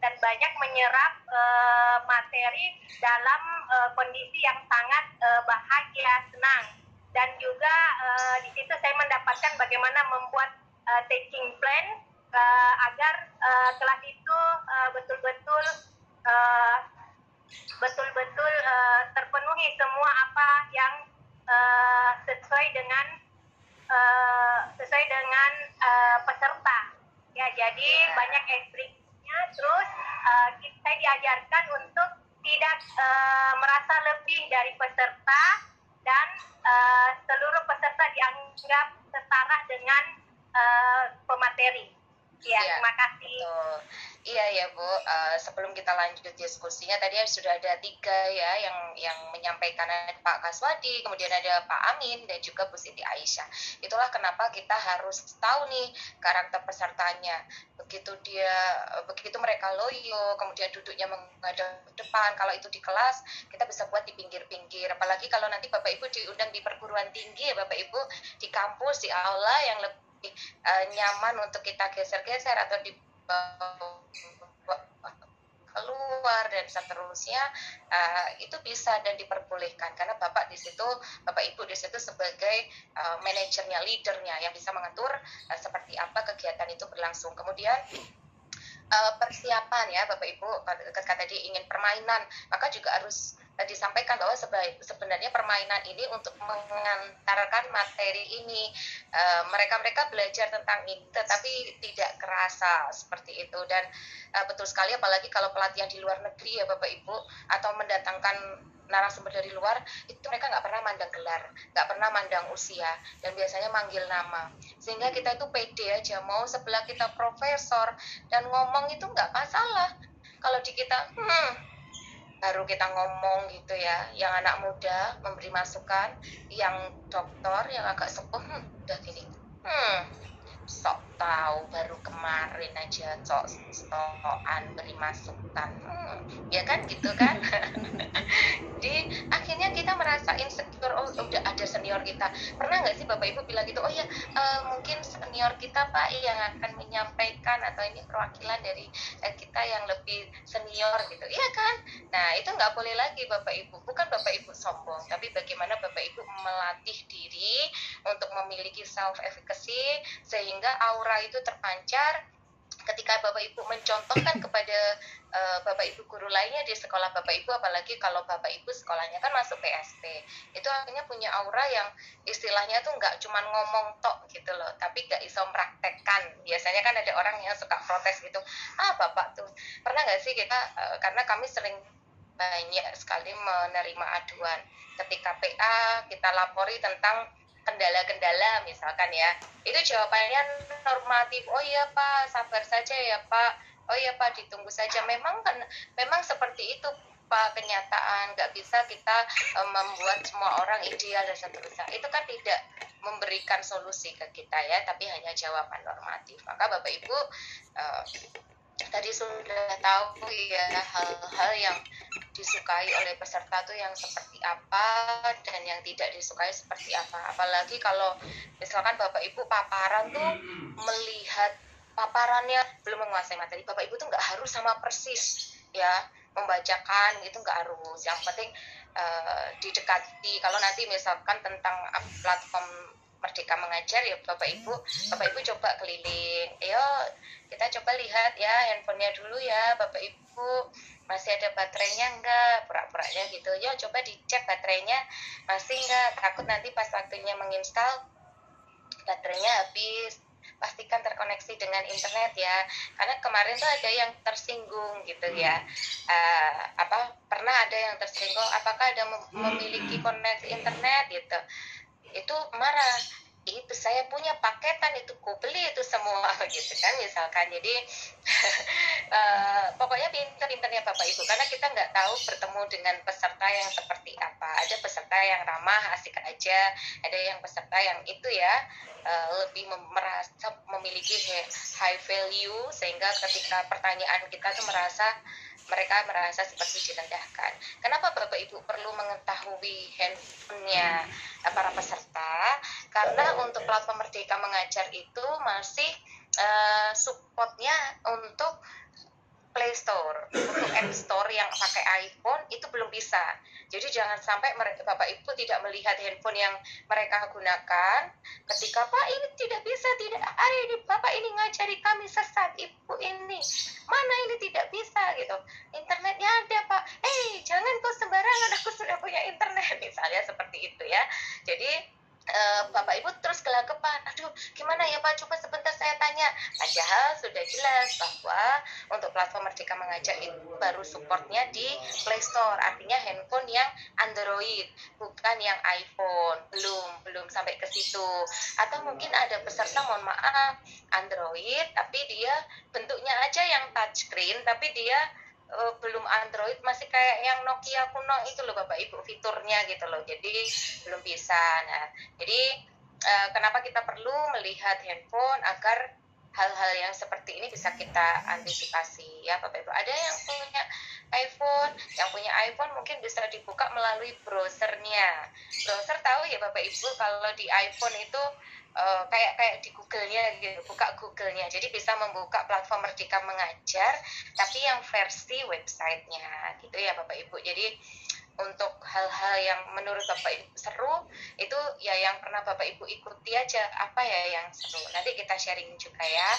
dan banyak menyerap uh, materi dalam uh, kondisi yang sangat uh, bahagia, senang. Dan juga uh, di situ saya mendapatkan bagaimana membuat uh, teaching plan uh, agar uh, kelas itu uh, betul-betul uh, betul-betul uh, terpenuhi semua apa yang uh, sesuai dengan uh, sesuai dengan uh, peserta. Ya, jadi banyak ekstrik terus uh, saya diajarkan untuk tidak uh, merasa lebih dari peserta dan uh, seluruh peserta dianggap setara dengan uh, pemateri. Ya, ya, terima kasih. Betul. Iya ya Bu, uh, sebelum kita lanjut diskusinya tadi sudah ada tiga ya yang yang menyampaikan ada Pak Kaswadi, kemudian ada Pak Amin dan juga Bu Siti Aisyah. Itulah kenapa kita harus tahu nih karakter pesertanya. Begitu dia begitu mereka loyo, kemudian duduknya menghadap depan. Kalau itu di kelas kita bisa buat di pinggir-pinggir. Apalagi kalau nanti Bapak Ibu diundang di perguruan tinggi ya Bapak Ibu di kampus di aula yang lebih uh, nyaman untuk kita geser-geser atau di keluar dan seterusnya uh, itu bisa dan diperbolehkan. Karena bapak di situ bapak ibu di situ sebagai uh, manajernya leadernya yang bisa mengatur uh, seperti apa kegiatan itu berlangsung. Kemudian uh, persiapan ya Bapak Ibu ketika tadi ingin permainan maka juga harus disampaikan bahwa sebenarnya permainan ini untuk mengantarkan materi ini. Mereka-mereka uh, belajar tentang ini tetapi tidak kerasa seperti itu. Dan uh, betul sekali apalagi kalau pelatihan di luar negeri ya Bapak Ibu atau mendatangkan narasumber dari luar itu mereka nggak pernah mandang gelar nggak pernah mandang usia dan biasanya manggil nama. Sehingga kita itu pede aja mau sebelah kita profesor dan ngomong itu nggak masalah. Kalau di kita hmm, baru kita ngomong gitu ya. Yang anak muda memberi masukan yang dokter yang agak sepuh [LAUGHS] udah gini. Hmm, sok tahu baru kemarin aja sok sokan beri masukan. Hmm, ya kan gitu kan? [LAUGHS] Di akhirnya kita merasa insecure oh udah ada senior kita. Pernah nggak sih bapak ibu bilang gitu oh ya uh, mungkin senior kita pak yang akan menyampaikan atau ini perwakilan dari uh, kita yang lebih senior gitu. Iya kan? Nah itu nggak boleh lagi bapak ibu. Bukan bapak ibu sombong tapi bagaimana bapak ibu melatih diri untuk memiliki self efficacy sehingga aura itu terpancar. Ketika Bapak Ibu mencontohkan [COUGHS] kepada uh, Bapak Ibu guru lainnya di sekolah Bapak Ibu apalagi kalau Bapak Ibu sekolahnya kan masuk PSP itu akhirnya punya aura yang istilahnya tuh nggak cuma ngomong tok gitu loh tapi nggak iso mempraktekkan. Biasanya kan ada orang yang suka protes gitu ah Bapak tuh pernah nggak sih kita uh, karena kami sering banyak sekali menerima aduan ketika PA kita lapori tentang kendala-kendala misalkan ya. Itu jawabannya normatif. Oh iya pak sabar saja ya pak. Oh iya pak ditunggu saja. Memang kan memang seperti itu pak kenyataan. Nggak bisa kita um, membuat semua orang ideal dan seterusnya itu kan tidak memberikan solusi ke kita ya tapi hanya jawaban normatif. Maka bapak ibu uh, tadi sudah tahu ya hal-hal yang disukai oleh peserta tuh yang seperti apa dan yang tidak disukai seperti apa. Apalagi kalau misalkan bapak ibu paparan tuh melihat paparannya belum menguasai materi bapak ibu tuh nggak harus sama persis ya membacakan itu nggak harus. Yang penting uh, didekati. Kalau nanti misalkan tentang platform Merdeka Mengajar ya Bapak Ibu. Bapak Ibu coba keliling. Ayo kita coba lihat ya handphonenya dulu ya Bapak Ibu. Masih ada baterainya enggak? Pura-puranya gitu. Ya coba dicek baterainya. Masih enggak? Takut nanti pas waktunya menginstal baterainya habis. Pastikan terkoneksi dengan internet ya. Karena kemarin tuh ada yang tersinggung gitu ya. Uh, apa pernah ada yang tersinggung? Apakah ada memiliki koneksi internet gitu itu marah. Itu saya punya paketan itu ku beli itu semua [LAUGHS] gitu kan misalkan. Jadi uh, [LAUGHS] pokoknya pinter-pinternya bapak ibu. Karena kita nggak tahu bertemu dengan peserta yang seperti apa. Ada peserta yang ramah asik aja. Ada yang peserta yang itu ya uh, lebih mem merasa memiliki high value. Sehingga ketika pertanyaan kita tuh merasa mereka merasa seperti direndahkan. Kenapa Bapak Ibu perlu mengetahui handphonenya para peserta? Karena untuk platform Merdeka Mengajar itu masih uh, supportnya untuk Play Store untuk App Store yang pakai iPhone itu belum bisa. Jadi jangan sampai mereka, Bapak Ibu tidak melihat handphone yang mereka gunakan ketika Pak ini tidak bisa, tidak ada ini Bapak ini ngajari kami sesat Ibu ini. Mana ini tidak bisa gitu. Internetnya ada Pak. Eh hey, jangan kau sembarangan aku sudah punya internet misalnya seperti itu ya. Jadi uh, Bapak Ibu terus gelagapan, aduh gimana ya Pak, coba sebentar saya tanya. Padahal sudah jelas bahwa untuk platform Merdeka Mengajar itu baru supportnya di Play Store, artinya handphone yang Android, bukan yang iPhone, belum, belum sampai ke situ. Atau mungkin ada peserta, mohon maaf, Android, tapi dia bentuknya aja yang touchscreen, tapi dia uh, belum Android masih kayak yang Nokia kuno itu loh Bapak Ibu fiturnya gitu loh. Jadi belum bisa. Nah jadi uh, kenapa kita perlu melihat handphone agar hal-hal yang seperti ini bisa kita antisipasi? Ya Bapak Ibu ada yang punya iPhone? Yang punya iPhone mungkin bisa dibuka melalui browsernya. Browser tahu ya Bapak Ibu kalau di iPhone itu uh, kayak kayak di Google-nya gitu, buka Google-nya. Jadi bisa membuka platform Merdeka Mengajar, tapi yang versi websitenya, gitu ya Bapak Ibu. Jadi untuk hal-hal yang menurut Bapak Ibu seru, itu ya yang pernah Bapak Ibu ikuti aja, apa ya yang seru. Nanti kita sharing juga ya.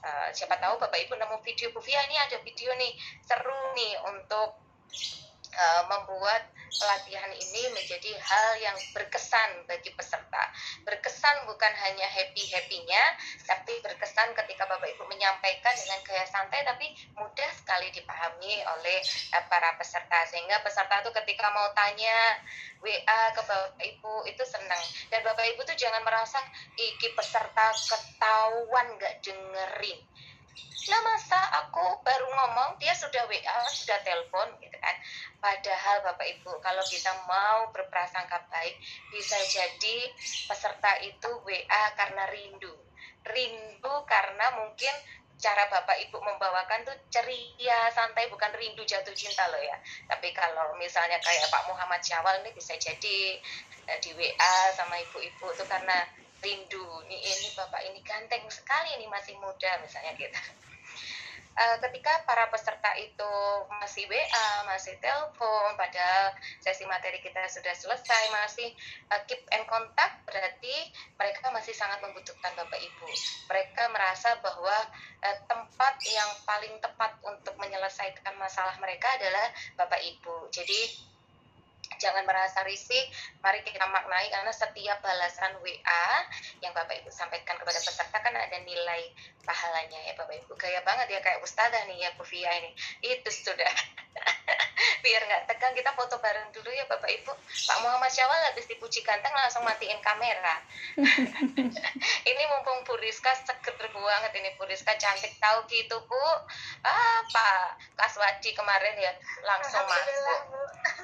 Uh, siapa tahu Bapak Ibu nemu video, Bu Via ini ada video nih, seru nih untuk uh, membuat pelatihan ini menjadi hal yang berkesan bagi peserta. Berkesan bukan hanya happy-happynya, tapi berkesan ketika Bapak Ibu menyampaikan dengan gaya santai, tapi mudah sekali dipahami oleh uh, para peserta. Sehingga peserta itu ketika mau tanya WA ke Bapak Ibu itu senang. Dan Bapak Ibu tuh jangan merasa iki peserta ketahuan nggak dengerin lah masa aku baru ngomong dia sudah WA sudah telepon gitu kan padahal Bapak Ibu kalau kita mau berprasangka baik bisa jadi peserta itu WA karena rindu rindu karena mungkin cara Bapak Ibu membawakan tuh ceria, santai, bukan rindu jatuh cinta loh ya. Tapi kalau misalnya kayak Pak Muhammad Syawal ini bisa jadi eh, di WA sama ibu-ibu tuh karena rindu. Ini, ini Bapak ini ganteng sekali ini masih muda misalnya gitu uh, ketika para peserta itu masih WA, masih telepon, padahal sesi materi kita sudah selesai, masih uh, keep and contact, berarti mereka masih sangat membutuhkan Bapak Ibu. Mereka merasa bahwa uh, tempat yang paling tepat untuk menyelesaikan masalah mereka adalah Bapak Ibu. Jadi jangan merasa risih, mari kita maknai karena setiap balasan WA yang Bapak Ibu sampaikan kepada peserta kan ada nilai pahalanya ya Bapak Ibu. Gaya banget ya kayak Ustazah nih ya Bu Fia ini. Itu sudah. [LAUGHS] Biar nggak tegang kita foto bareng dulu ya Bapak Ibu. Pak Muhammad Syawal habis dipuji ganteng langsung matiin kamera. [LAUGHS] ini mumpung Bu Rizka seger banget ini Bu Rizka cantik tahu gitu Bu. Ah Pak Kaswadi kemarin ya langsung masuk.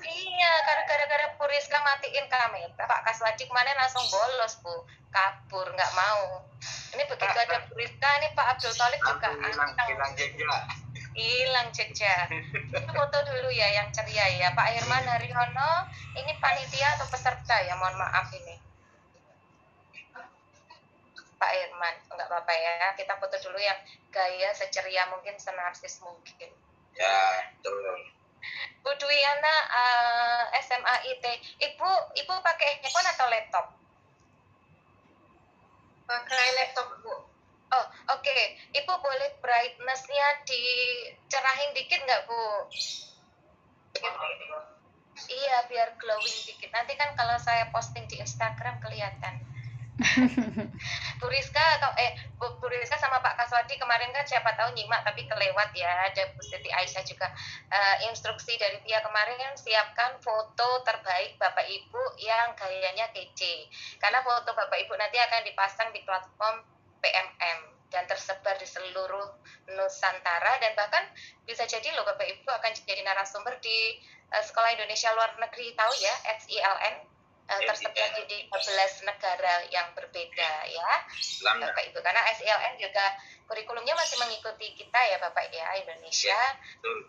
Iya, karena gara-gara Puriska matiin kamera Pak Kaswadi kemarin langsung bolos Bu. Kabur nggak mau. Ini begitu ada Puriska ini Pak Abdul Tolik juga hilang hilang jejak. Hilang jejak. Foto dulu ya yang ceria ya. Pak Herman Haryono ini panitia atau peserta ya? Mohon maaf ini. Pak Herman nggak apa-apa ya. Kita foto dulu yang gaya seceria mungkin senarsis mungkin. Ya betul Bu Dwiana uh, SMA IT. Ibu, ibu pakai handphone atau laptop? Pakai laptop, Bu. Oh, oke. Okay. Ibu boleh brightness-nya dicerahin dikit nggak, Bu? Iya, biar glowing dikit. Nanti kan kalau saya posting di Instagram kelihatan. [LAUGHS] Bu Rizka eh Bu, Rizka sama Pak Kaswadi kemarin kan siapa tahu nyimak tapi kelewat ya ada Bu Siti Aisyah juga. Uh, instruksi dari dia kemarin kan siapkan foto terbaik Bapak Ibu yang gayanya kece. Karena foto Bapak Ibu nanti akan dipasang di platform PMM dan tersebar di seluruh Nusantara dan bahkan bisa jadi loh Bapak Ibu akan jadi narasumber di uh, Sekolah Indonesia Luar Negeri tahu ya SILN uh, tersebar di 12 negara yang berbeda ya. Bapak Ibu karena SILN juga kurikulumnya masih mengikuti kita ya Bapak ya Indonesia.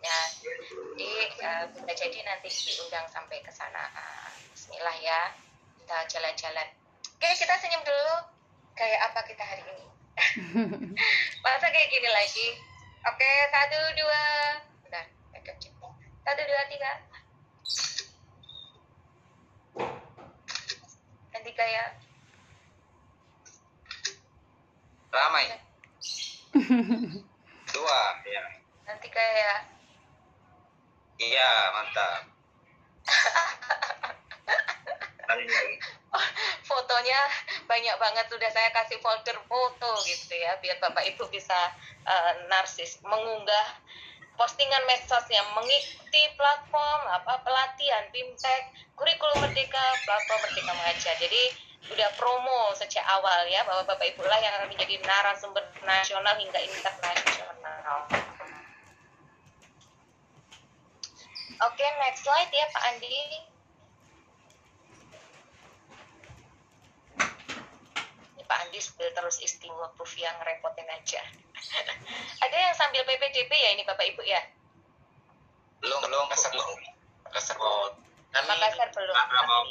Ya jadi uh, bisa jadi nanti diundang sampai ke sana. Uh, Bismillah ya. Kita jalan-jalan. Oke kita senyum dulu. Kayak apa kita hari ini? [LAUGHS] Masa kayak gini lagi? Oke satu dua. Udah satu dua tiga nanti kayak ramai. [LAUGHS] Dua ya nanti kayak iya mantap. [LAUGHS] Fotonya banyak banget. Sudah saya kasih folder foto gitu ya biar bapak ibu bisa uh, narsis mengunggah postingan medsosnya mengikuti platform apa pelatihan fintech kurikulum merdeka platform merdeka mengajar. Jadi udah promo sejak awal ya bahwa bapak ibu lah yang akan menjadi narasumber nasional hingga internasional. Oke next slide ya Pak Andi. Pak Andi terus istimewa proof yang repotin aja. Ada yang sambil PPDB ya ini Bapak Ibu ya? Belum, belum. Makassar belum. Makassar belum. Kami Makassar belum. mau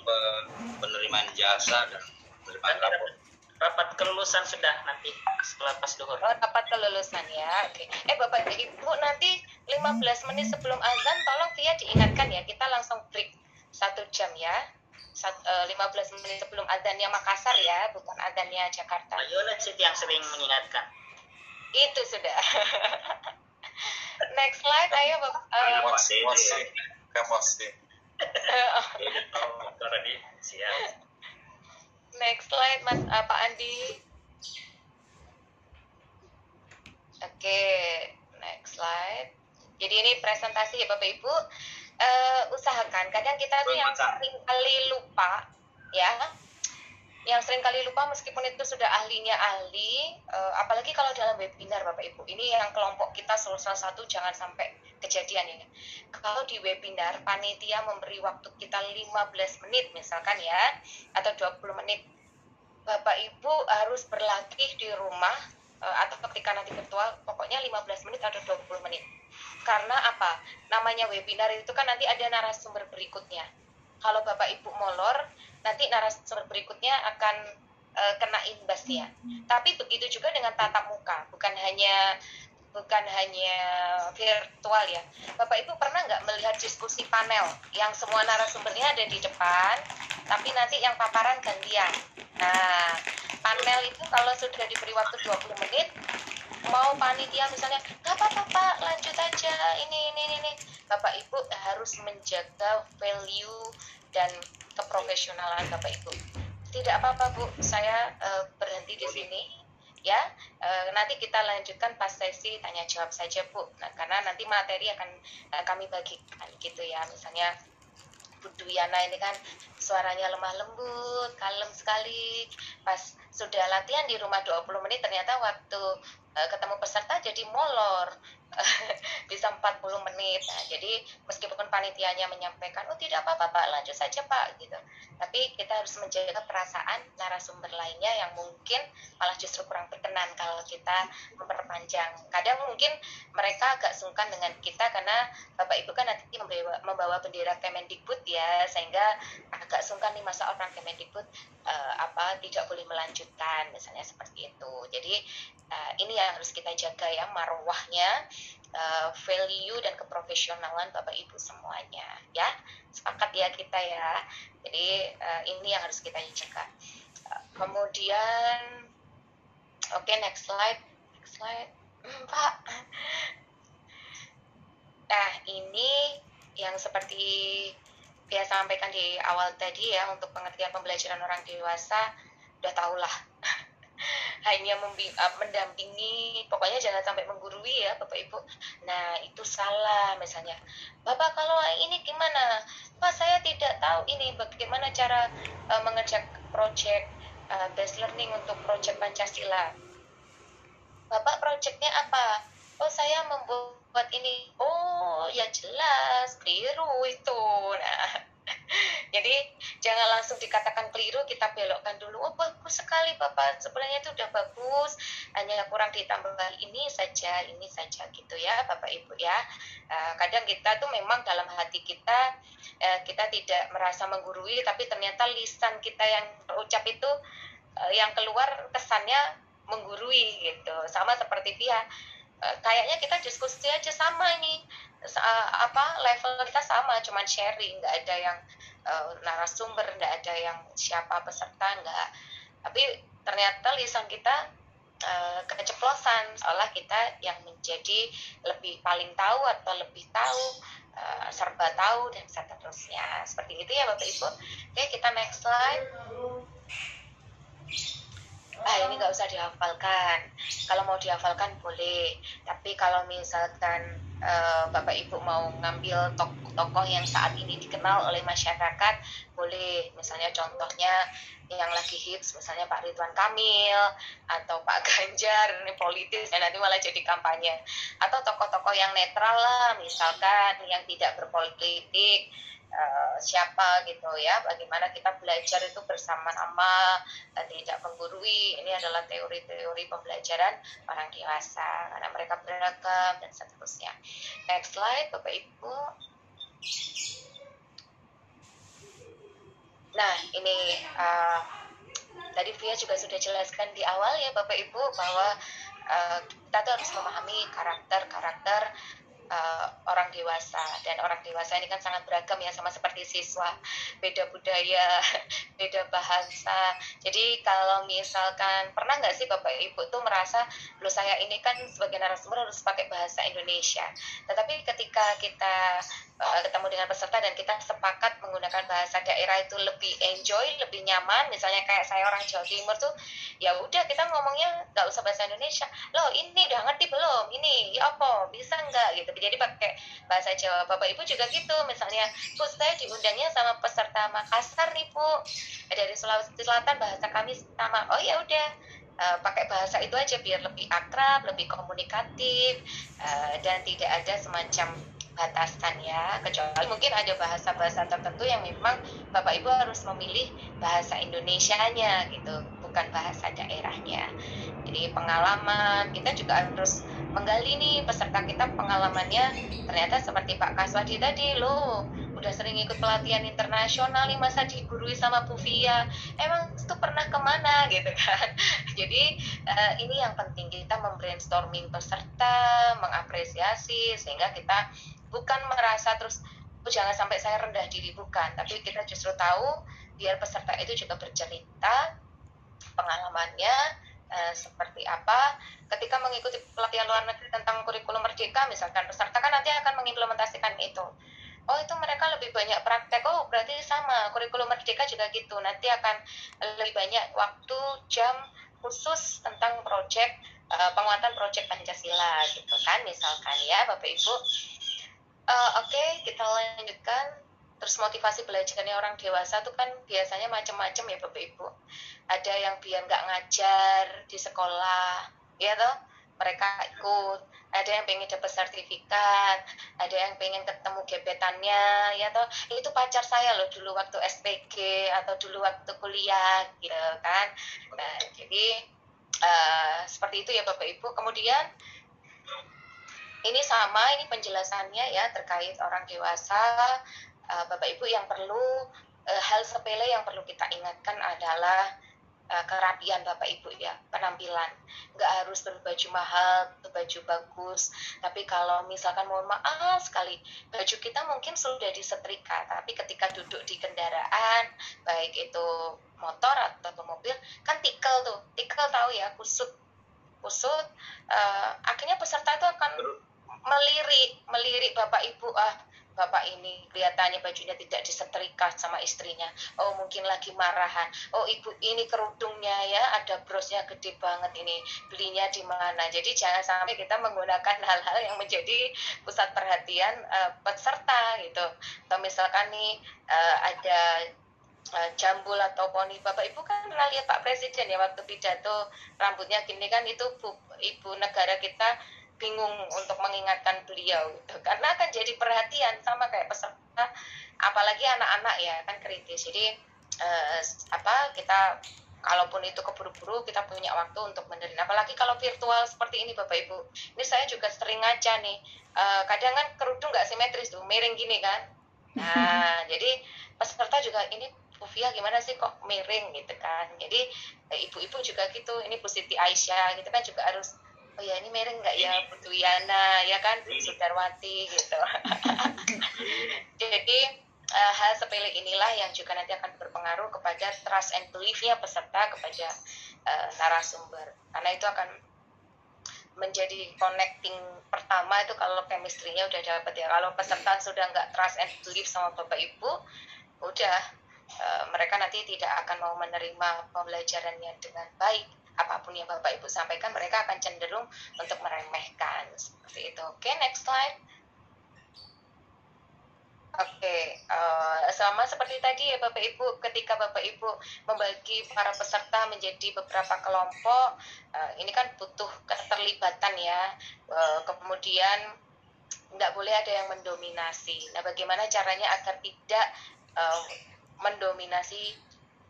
penerimaan jasa dan penerimaan rapor. Rapat kelulusan sudah nanti setelah pas duhur. Oh, rapat kelulusan ya. Oke. Eh Bapak Ibu nanti 15 menit sebelum azan tolong via diingatkan ya. Kita langsung break satu jam ya. 15 eh, menit sebelum adanya Makassar ya, bukan adanya Jakarta. Ayolah Siti yang sering mengingatkan. Itu sudah. [LAUGHS] Next slide, ayo Bapak. Uh, masih, masih. Tadi siap. Next slide, Mas uh, Pak Andi. Oke, okay. next slide. Jadi ini presentasi ya Bapak Ibu uh, usahakan kadang kita tuh yang sering kali lupa ya yang sering kali lupa meskipun itu sudah ahlinya ahli uh, apalagi kalau dalam webinar Bapak Ibu ini yang kelompok kita salah satu jangan sampai kejadian ini kalau di webinar panitia memberi waktu kita 15 menit misalkan ya atau 20 menit Bapak Ibu harus berlatih di rumah uh, atau ketika nanti virtual pokoknya 15 menit atau 20 menit karena apa? Namanya webinar itu kan nanti ada narasumber berikutnya. Kalau Bapak Ibu molor, nanti narasumber berikutnya akan uh, kena imbasnya. Tapi begitu juga dengan tatap muka, bukan hanya bukan hanya virtual ya. Bapak Ibu pernah nggak melihat diskusi panel yang semua narasumbernya ada di depan, tapi nanti yang paparan gantian. Nah, panel itu kalau sudah diberi waktu 20 menit, mau panitia misalnya nggak apa-apa pak lanjut aja ini ini ini bapak ibu harus menjaga value dan keprofesionalan bapak ibu. Tidak apa-apa bu saya uh, berhenti di sini ya. Uh, nanti kita lanjutkan pas sesi tanya jawab saja bu. Nah, karena nanti materi akan uh, kami bagikan gitu ya. Misalnya Bu Duyana ini kan suaranya lemah lembut, kalem sekali. Pas sudah latihan di rumah 20 menit ternyata waktu ketemu peserta jadi molor. [LAUGHS] bisa 40 menit. Nah, jadi meskipun panitianya menyampaikan, oh tidak apa-apa Pak, lanjut saja Pak, gitu. Tapi kita harus menjaga perasaan narasumber lainnya yang mungkin malah justru kurang berkenan kalau kita memperpanjang. Kadang mungkin mereka agak sungkan dengan kita karena Bapak Ibu kan nanti membawa, membawa bendera Kemendikbud ya, sehingga agak sungkan nih masa orang Kemendikbud uh, apa tidak boleh melanjutkan misalnya seperti itu jadi uh, ini yang harus kita jaga ya marwahnya uh, value dan keprofesionalan bapak ibu semuanya ya. Sepakat ya kita ya. Jadi uh, ini yang harus kita jaga. Uh, kemudian oke okay, next slide. Next slide. Pak. Nah ini yang seperti dia sampaikan di awal tadi ya untuk pengertian pembelajaran orang dewasa udah tau lah hanya uh, mendampingi pokoknya jangan sampai menggurui ya bapak ibu. Nah itu salah. Misalnya bapak kalau ini gimana? Pak saya tidak tahu ini bagaimana cara uh, mengerjakan project uh, best learning untuk project pancasila. Bapak projectnya apa? Oh saya membuat ini. Oh ya jelas keliru itu. Nah jadi jangan langsung dikatakan keliru kita belokkan dulu. Oh bagus sekali bapak. Sebenarnya itu udah bagus. Hanya kurang ditambah ini saja ini saja gitu ya bapak ibu ya. Uh, kadang kita tuh memang dalam hati kita uh, kita tidak merasa menggurui tapi ternyata lisan kita yang terucap itu uh, yang keluar kesannya menggurui gitu. Sama seperti dia. Eh, kayaknya kita diskusi aja sama ini apa level kita sama cuman sharing nggak ada yang uh, narasumber nggak ada yang siapa peserta nggak. Tapi ternyata lisan kita uh, keceplosan seolah kita yang menjadi lebih paling tahu atau lebih tahu uh, serba tahu dan seterusnya. Seperti itu ya bapak ibu. Oke kita next slide. Ah ini nggak usah dihafalkan. Kalau mau dihafalkan boleh tapi kalau misalkan uh, bapak ibu mau ngambil tokoh-tokoh yang saat ini dikenal oleh masyarakat boleh. Misalnya contohnya yang lagi hits misalnya Pak Ridwan Kamil atau Pak [LAUGHS] Ganjar ini politis dan nanti malah jadi kampanye. Atau tokoh-tokoh yang netral lah misalkan yang tidak berpolitik uh, siapa gitu ya bagaimana kita belajar itu bersama-sama dan tidak menggurui. Ini adalah teori-teori pembelajaran orang dewasa karena mereka beragam dan seterusnya. Next slide bapak ibu. Nah ini uh, tadi Via juga sudah jelaskan di awal ya bapak ibu bahwa kita tuh harus memahami karakter-karakter uh, orang dewasa. Dan orang dewasa ini kan sangat beragam ya sama seperti siswa. Beda budaya [LAUGHS] beda bahasa. Jadi kalau misalkan pernah nggak sih bapak ibu tuh merasa lu saya ini kan sebagai narasumber harus pakai bahasa Indonesia. Tetapi ketika kita uh, ketemu dengan peserta dan kita sepakat menggunakan bahasa daerah itu lebih enjoy lebih nyaman. Misalnya kayak saya orang Jawa Timur tuh ya udah kita ngomongnya nggak usah bahasa Indonesia. Loh ini udah ngerti belum? Ini ya apa? Bisa nggak? Gitu. Jadi pakai bahasa Jawa. Bapak ibu juga gitu. Misalnya bu saya diundangnya sama peserta Makassar nih bu. Dari Sulawesi Selatan bahasa kami sama. Oh ya udah. Uh, pakai bahasa itu aja biar lebih akrab lebih komunikatif uh, dan tidak ada semacam batasan ya. Kecuali mungkin ada bahasa-bahasa tertentu yang memang bapak ibu harus memilih bahasa Indonesianya gitu bukan bahasa daerahnya. Jadi pengalaman kita juga harus menggali nih peserta kita pengalamannya. Ternyata seperti Pak Kaswadi tadi loh udah sering ikut pelatihan internasional nih masa digurui sama Bu Via. Emang itu pernah ke mana gitu kan? [LAUGHS] Jadi uh, ini yang penting kita membrainstorming peserta mengapresiasi sehingga kita bukan merasa terus oh, jangan sampai saya rendah diri. Bukan tapi kita justru tahu biar peserta itu juga bercerita pengalamannya Eh, seperti apa. Ketika mengikuti pelatihan luar negeri tentang kurikulum merdeka misalkan peserta kan nanti akan mengimplementasikan itu oh itu mereka lebih banyak praktek. Oh berarti sama kurikulum merdeka juga gitu. Nanti akan lebih banyak waktu jam khusus tentang proyek uh, penguatan proyek Pancasila gitu kan misalkan ya Bapak Ibu. Uh, oke okay, kita lanjutkan. Terus motivasi belajarnya orang dewasa tuh kan biasanya macam-macam ya bapak ibu. Ada yang biar nggak ngajar di sekolah ya toh mereka ikut. Ada yang pengen dapat sertifikat ada yang pengen ketemu gebetannya ya toh. Itu pacar saya loh dulu waktu SPG atau dulu waktu kuliah gitu kan. Nah jadi uh, seperti itu ya bapak ibu. Kemudian ini sama ini penjelasannya ya terkait orang dewasa. Uh, Bapak Ibu yang perlu uh, hal sepele yang perlu kita ingatkan adalah uh, kerapian Bapak Ibu ya, penampilan. Nggak harus berbaju mahal, berbaju bagus. Tapi kalau misalkan mohon maaf sekali, baju kita mungkin sudah disetrika, tapi ketika duduk di kendaraan, baik itu motor atau mobil, kan tikel tuh, tikel tahu ya, kusut. Kusut, uh, akhirnya peserta itu akan melirik, melirik Bapak Ibu, ah bapak ini kelihatannya bajunya tidak disetrika sama istrinya. Oh mungkin lagi marahan. Oh ibu ini kerudungnya ya ada brosnya gede banget ini. Belinya di mana? Jadi jangan sampai kita menggunakan hal-hal yang menjadi pusat perhatian uh, peserta gitu. Atau misalkan nih uh, ada uh, jambul atau poni. Bapak ibu kan pernah lihat pak presiden ya waktu pidato rambutnya gini kan itu bu, ibu negara kita bingung untuk mengingatkan beliau gitu. Karena akan jadi perhatian sama kayak peserta apalagi anak-anak ya kan kritis. Jadi eh, apa kita kalaupun itu keburu-buru kita punya waktu untuk menerima apalagi kalau virtual seperti ini bapak ibu. Ini saya juga sering ngaca nih. Eh, kadang kan kerudung nggak simetris tuh miring gini kan? Nah [LAUGHS] jadi peserta juga ini Ufia gimana sih kok miring? gitu kan. Jadi eh, ibu-ibu juga gitu ini Bu Siti Aisyah gitu kan juga harus oh ya ini mereng nggak ya Putu Yana ya kan Sudarwati gitu. [LAUGHS] Jadi uh, hal sepele inilah yang juga nanti akan berpengaruh kepada trust and beliefnya peserta kepada uh, narasumber. Karena itu akan menjadi connecting pertama itu kalau chemistry-nya udah dapat ya. Kalau peserta sudah nggak trust and belief sama bapak ibu udah uh, mereka nanti tidak akan mau menerima pembelajarannya dengan baik apa pun yang Bapak Ibu sampaikan mereka akan cenderung untuk meremehkan seperti itu. Oke, okay, next slide. Oke, okay, uh, eh, sama seperti tadi ya Bapak Ibu, ketika Bapak Ibu membagi para peserta menjadi beberapa kelompok, uh, ini kan butuh keterlibatan ya. Uh, kemudian tidak boleh ada yang mendominasi. Nah, bagaimana caranya agar tidak uh, mendominasi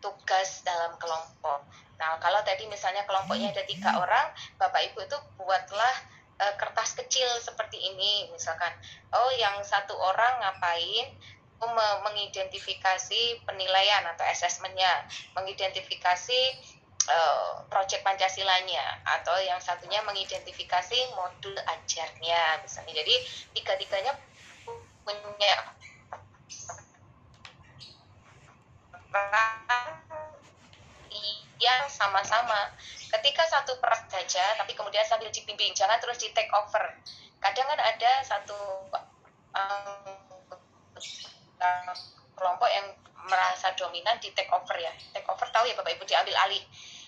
tugas dalam kelompok? Nah, kalau tadi misalnya kelompoknya ada tiga orang, Bapak Ibu itu buatlah uh, kertas kecil seperti ini, misalkan, oh yang satu orang ngapain, oh, mengidentifikasi penilaian atau asesmennya, mengidentifikasi uh, proyek Pancasilanya, atau yang satunya mengidentifikasi modul ajarnya, misalnya. Jadi tiga-tiganya punya yang sama-sama. Ketika satu peran saja tapi kemudian sambil dibimbing jangan terus di take over. Kadang kan ada satu um, kelompok yang merasa dominan di take over ya. Take over tahu ya bapak ibu diambil alih.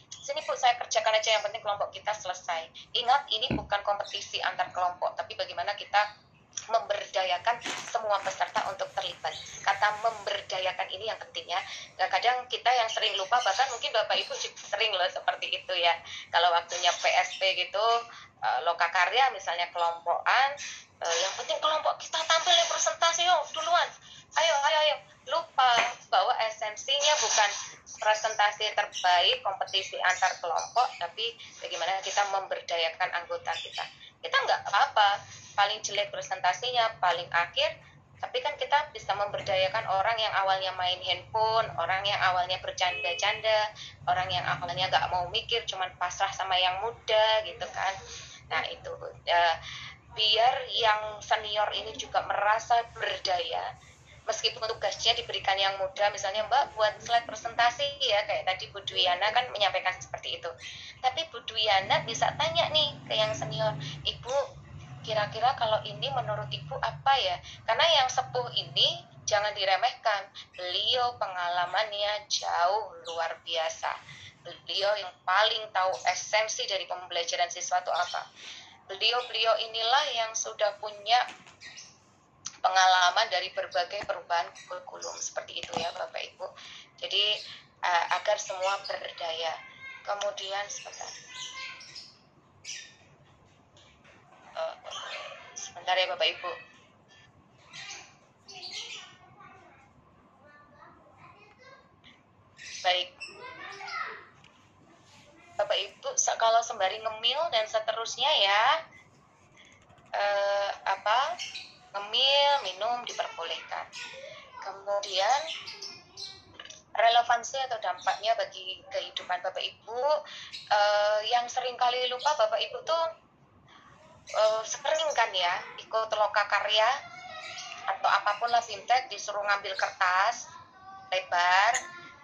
Sini pun saya kerjakan aja yang penting kelompok kita selesai. Ingat ini bukan kompetisi antar kelompok tapi bagaimana kita memberdayakan semua peserta untuk terlibat. Kata memberdayakan ini yang penting ya. Nah, kadang kita yang sering lupa, bahkan mungkin Bapak Ibu sering loh seperti itu ya. Kalau waktunya PSP gitu, uh, loka karya misalnya kelompokan, uh, yang penting kelompok kita tampil yang presentasi yuk duluan. Ayo, ayo, ayo. Lupa bahwa esensinya bukan presentasi terbaik kompetisi antar kelompok, tapi bagaimana kita memberdayakan anggota kita. Kita nggak apa-apa paling jelek presentasinya paling akhir tapi kan kita bisa memberdayakan orang yang awalnya main handphone, orang yang awalnya bercanda-canda, orang yang awalnya nggak mau mikir, cuman pasrah sama yang muda gitu kan. Nah itu ya, biar yang senior ini juga merasa berdaya, meskipun tugasnya diberikan yang muda, misalnya Mbak buat slide presentasi ya kayak tadi Bu Dwiana kan menyampaikan seperti itu. Tapi Bu Dwiana bisa tanya nih ke yang senior, Ibu kira-kira kalau ini menurut ibu apa ya? Karena yang sepuh ini jangan diremehkan. Beliau pengalamannya jauh luar biasa. Beliau yang paling tahu esensi dari pembelajaran siswa itu apa. Beliau-beliau inilah yang sudah punya pengalaman dari berbagai perubahan kurikulum seperti itu ya Bapak Ibu. Jadi uh, agar semua berdaya. Kemudian sebentar sebentar ya Bapak Ibu. Baik. Bapak Ibu, kalau sembari ngemil dan seterusnya ya, eh, apa ngemil, minum diperbolehkan. Kemudian relevansi atau dampaknya bagi kehidupan Bapak Ibu uh, yang sering kali lupa Bapak Ibu tuh uh, sering kan ya ikut loka karya atau apa pun lah fintech disuruh ngambil kertas lebar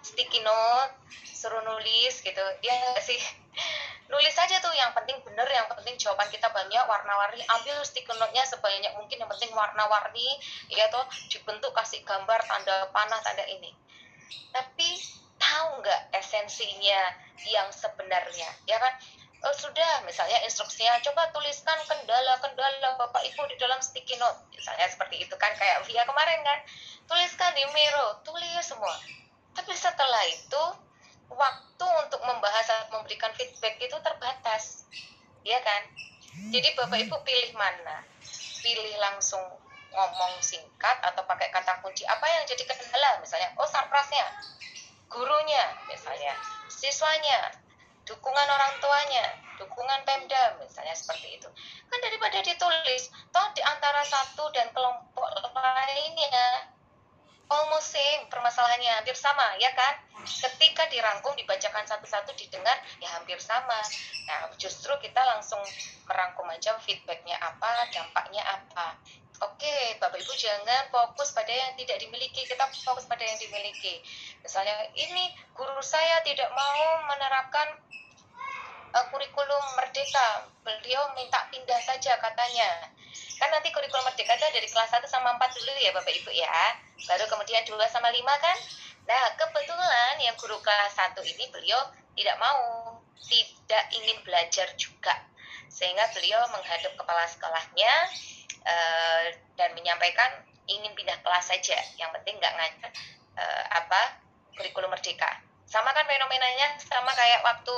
sticky note suruh nulis gitu. Ya sih? [LAUGHS] Nulis aja tuh yang penting bener yang penting jawaban kita banyak warna-warni ambil stiker note-nya sebanyak mungkin yang penting warna-warni ya tuh dibentuk kasih gambar tanda panah tanda ini. Tapi tahu nggak esensinya yang sebenarnya? Ya kan oh, sudah. Misalnya instruksinya coba tuliskan kendala-kendala bapak ibu di dalam sticky note. Misalnya seperti itu kan kayak via kemarin kan. Tuliskan di Miro tulis semua. Tapi setelah itu waktu untuk membahas atau memberikan feedback itu terbatas. Ya kan? Jadi bapak ibu pilih mana? Pilih langsung ngomong singkat atau pakai kata kunci? Apa yang jadi kendala? Misalnya oh sarprasnya gurunya misalnya. Siswanya dukungan orang tuanya dukungan pemda misalnya seperti itu. Kan daripada ditulis toh di antara satu dan kelompok lainnya almost same permasalahannya hampir sama ya kan? Ketika dirangkum dibacakan satu-satu didengar ya hampir sama. Nah justru kita langsung merangkum aja feedbacknya apa dampaknya apa oke bapak ibu jangan fokus pada yang tidak dimiliki kita fokus pada yang dimiliki. Misalnya ini guru saya tidak mau menerapkan uh, kurikulum merdeka. Beliau minta pindah saja katanya. Kan nanti kurikulum merdeka itu dari kelas 1 sama 4 dulu ya Bapak Ibu ya. Baru kemudian 2 sama 5 kan? Nah kebetulan yang guru kelas 1 ini beliau tidak mau tidak ingin belajar juga. Sehingga beliau menghadap kepala sekolahnya uh, dan menyampaikan ingin pindah kelas saja. Yang penting nggak ngajar uh, apa kurikulum merdeka. Sama kan fenomenanya sama kayak waktu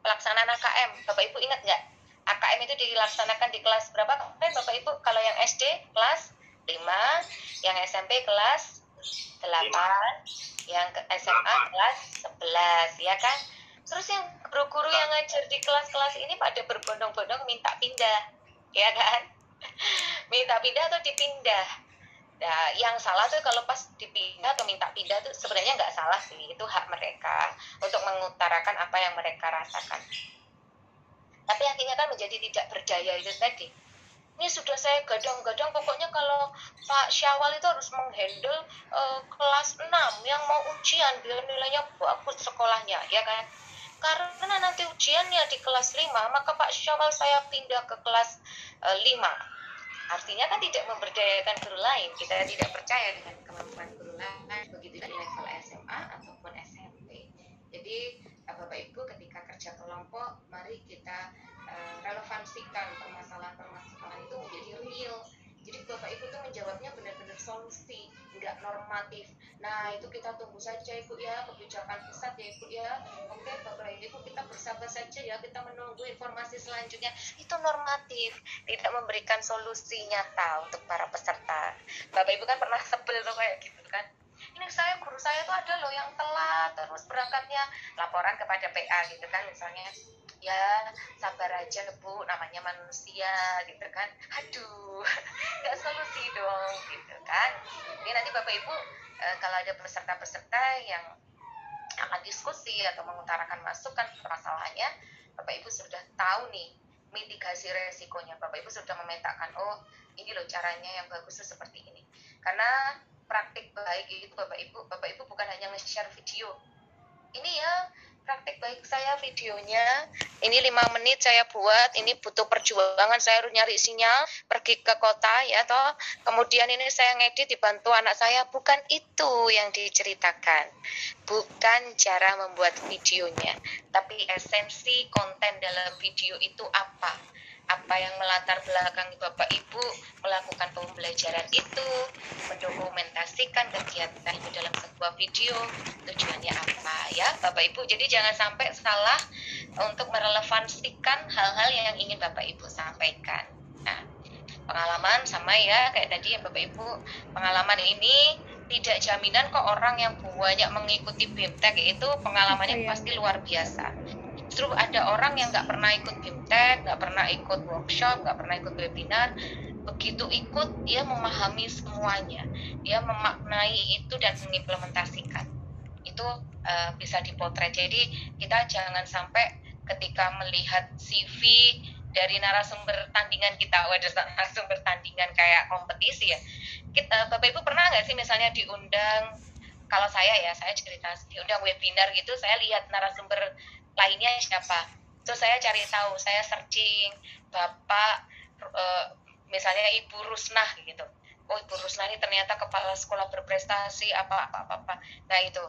pelaksanaan AKM Bapak Ibu ingat nggak? AKM itu dilaksanakan di kelas berapa? Kemarin Bapak Ibu? Kalau yang SD kelas 5, yang SMP kelas 8, yang SMA kelas 11, ya kan? Terus yang guru-guru yang ngajar di kelas-kelas ini pada berbondong-bondong minta pindah, ya kan? Minta pindah atau dipindah. Nah, yang salah tuh kalau pas dipindah atau minta pindah tuh sebenarnya nggak salah sih, itu hak mereka untuk mengutarakan apa yang mereka rasakan. Tapi akhirnya kan menjadi tidak berdaya itu tadi. Ini sudah saya gadang-gadang pokoknya kalau Pak Syawal itu harus menghandle uh, kelas 6 yang mau ujian biar nilainya bagus sekolahnya ya kan? Karena nanti ujiannya di kelas 5 maka Pak Syawal saya pindah ke kelas uh, eh, 5 artinya kan tidak memberdayakan guru lain. Kita tidak percaya dengan kemampuan guru lain begitu di level SMA ataupun SMP jadi Bapak Ibu ketika kerja kelompok mari kita uh, relevansikan permasalahan-permasalahan itu menjadi real. Jadi Bapak Ibu tuh menjawabnya benar-benar solusi nggak normatif nah itu kita tunggu saja Ibu ya kebijakan pusat ya Ibu ya. Oke Bapak Ibu kita bersabar saja ya kita menunggu informasi selanjutnya. Itu normatif tidak memberikan solusi nyata untuk para peserta. Bapak Ibu kan pernah sebel tuh kayak gitu kan. Ini saya guru saya tuh ada loh yang telat terus berangkatnya laporan kepada PA gitu kan misalnya. Ya sabar aja bu namanya manusia gitu kan. Aduh [LAUGHS] nggak solusi dong gitu kan. Ini nanti bapak ibu e, kalau ada peserta-peserta yang akan diskusi atau mengutarakan masukan permasalahannya bapak ibu sudah tahu nih mitigasi resikonya bapak ibu sudah memetakan oh ini loh caranya yang bagus seperti ini karena praktik baik itu Bapak Ibu, Bapak Ibu bukan hanya nge-share video. Ini ya praktik baik saya videonya. Ini lima menit saya buat. Ini butuh perjuangan. Saya harus nyari sinyal pergi ke kota ya toh. Kemudian ini saya ngedit dibantu anak saya. Bukan itu yang diceritakan. Bukan cara membuat videonya tapi esensi konten dalam video itu apa apa yang melatar belakang Bapak Ibu melakukan pembelajaran itu, mendokumentasikan kegiatan itu dalam sebuah video, tujuannya apa ya Bapak Ibu. Jadi jangan sampai salah untuk merelevansikan hal-hal yang ingin Bapak Ibu sampaikan. Nah, pengalaman sama ya kayak tadi ya Bapak Ibu, pengalaman ini tidak jaminan kok orang yang banyak mengikuti BMTEK itu pengalamannya iya. pasti luar biasa justru ada orang yang nggak pernah ikut bimtek nggak pernah ikut workshop nggak pernah ikut webinar begitu ikut dia memahami semuanya dia memaknai itu dan mengimplementasikan itu uh, bisa dipotret. Jadi kita jangan sampai ketika melihat CV dari narasumber tandingan kita, waduh [LAUGHS] narasumber tandingan kayak kompetisi ya. Kita, Bapak Ibu pernah nggak sih misalnya diundang, kalau saya ya, saya cerita diundang webinar gitu, saya lihat narasumber lainnya siapa. Terus saya cari tahu, saya searching Bapak, uh, misalnya Ibu Rusnah gitu oh Ibu Rusna ini ternyata kepala sekolah berprestasi apa apa apa, apa. nah itu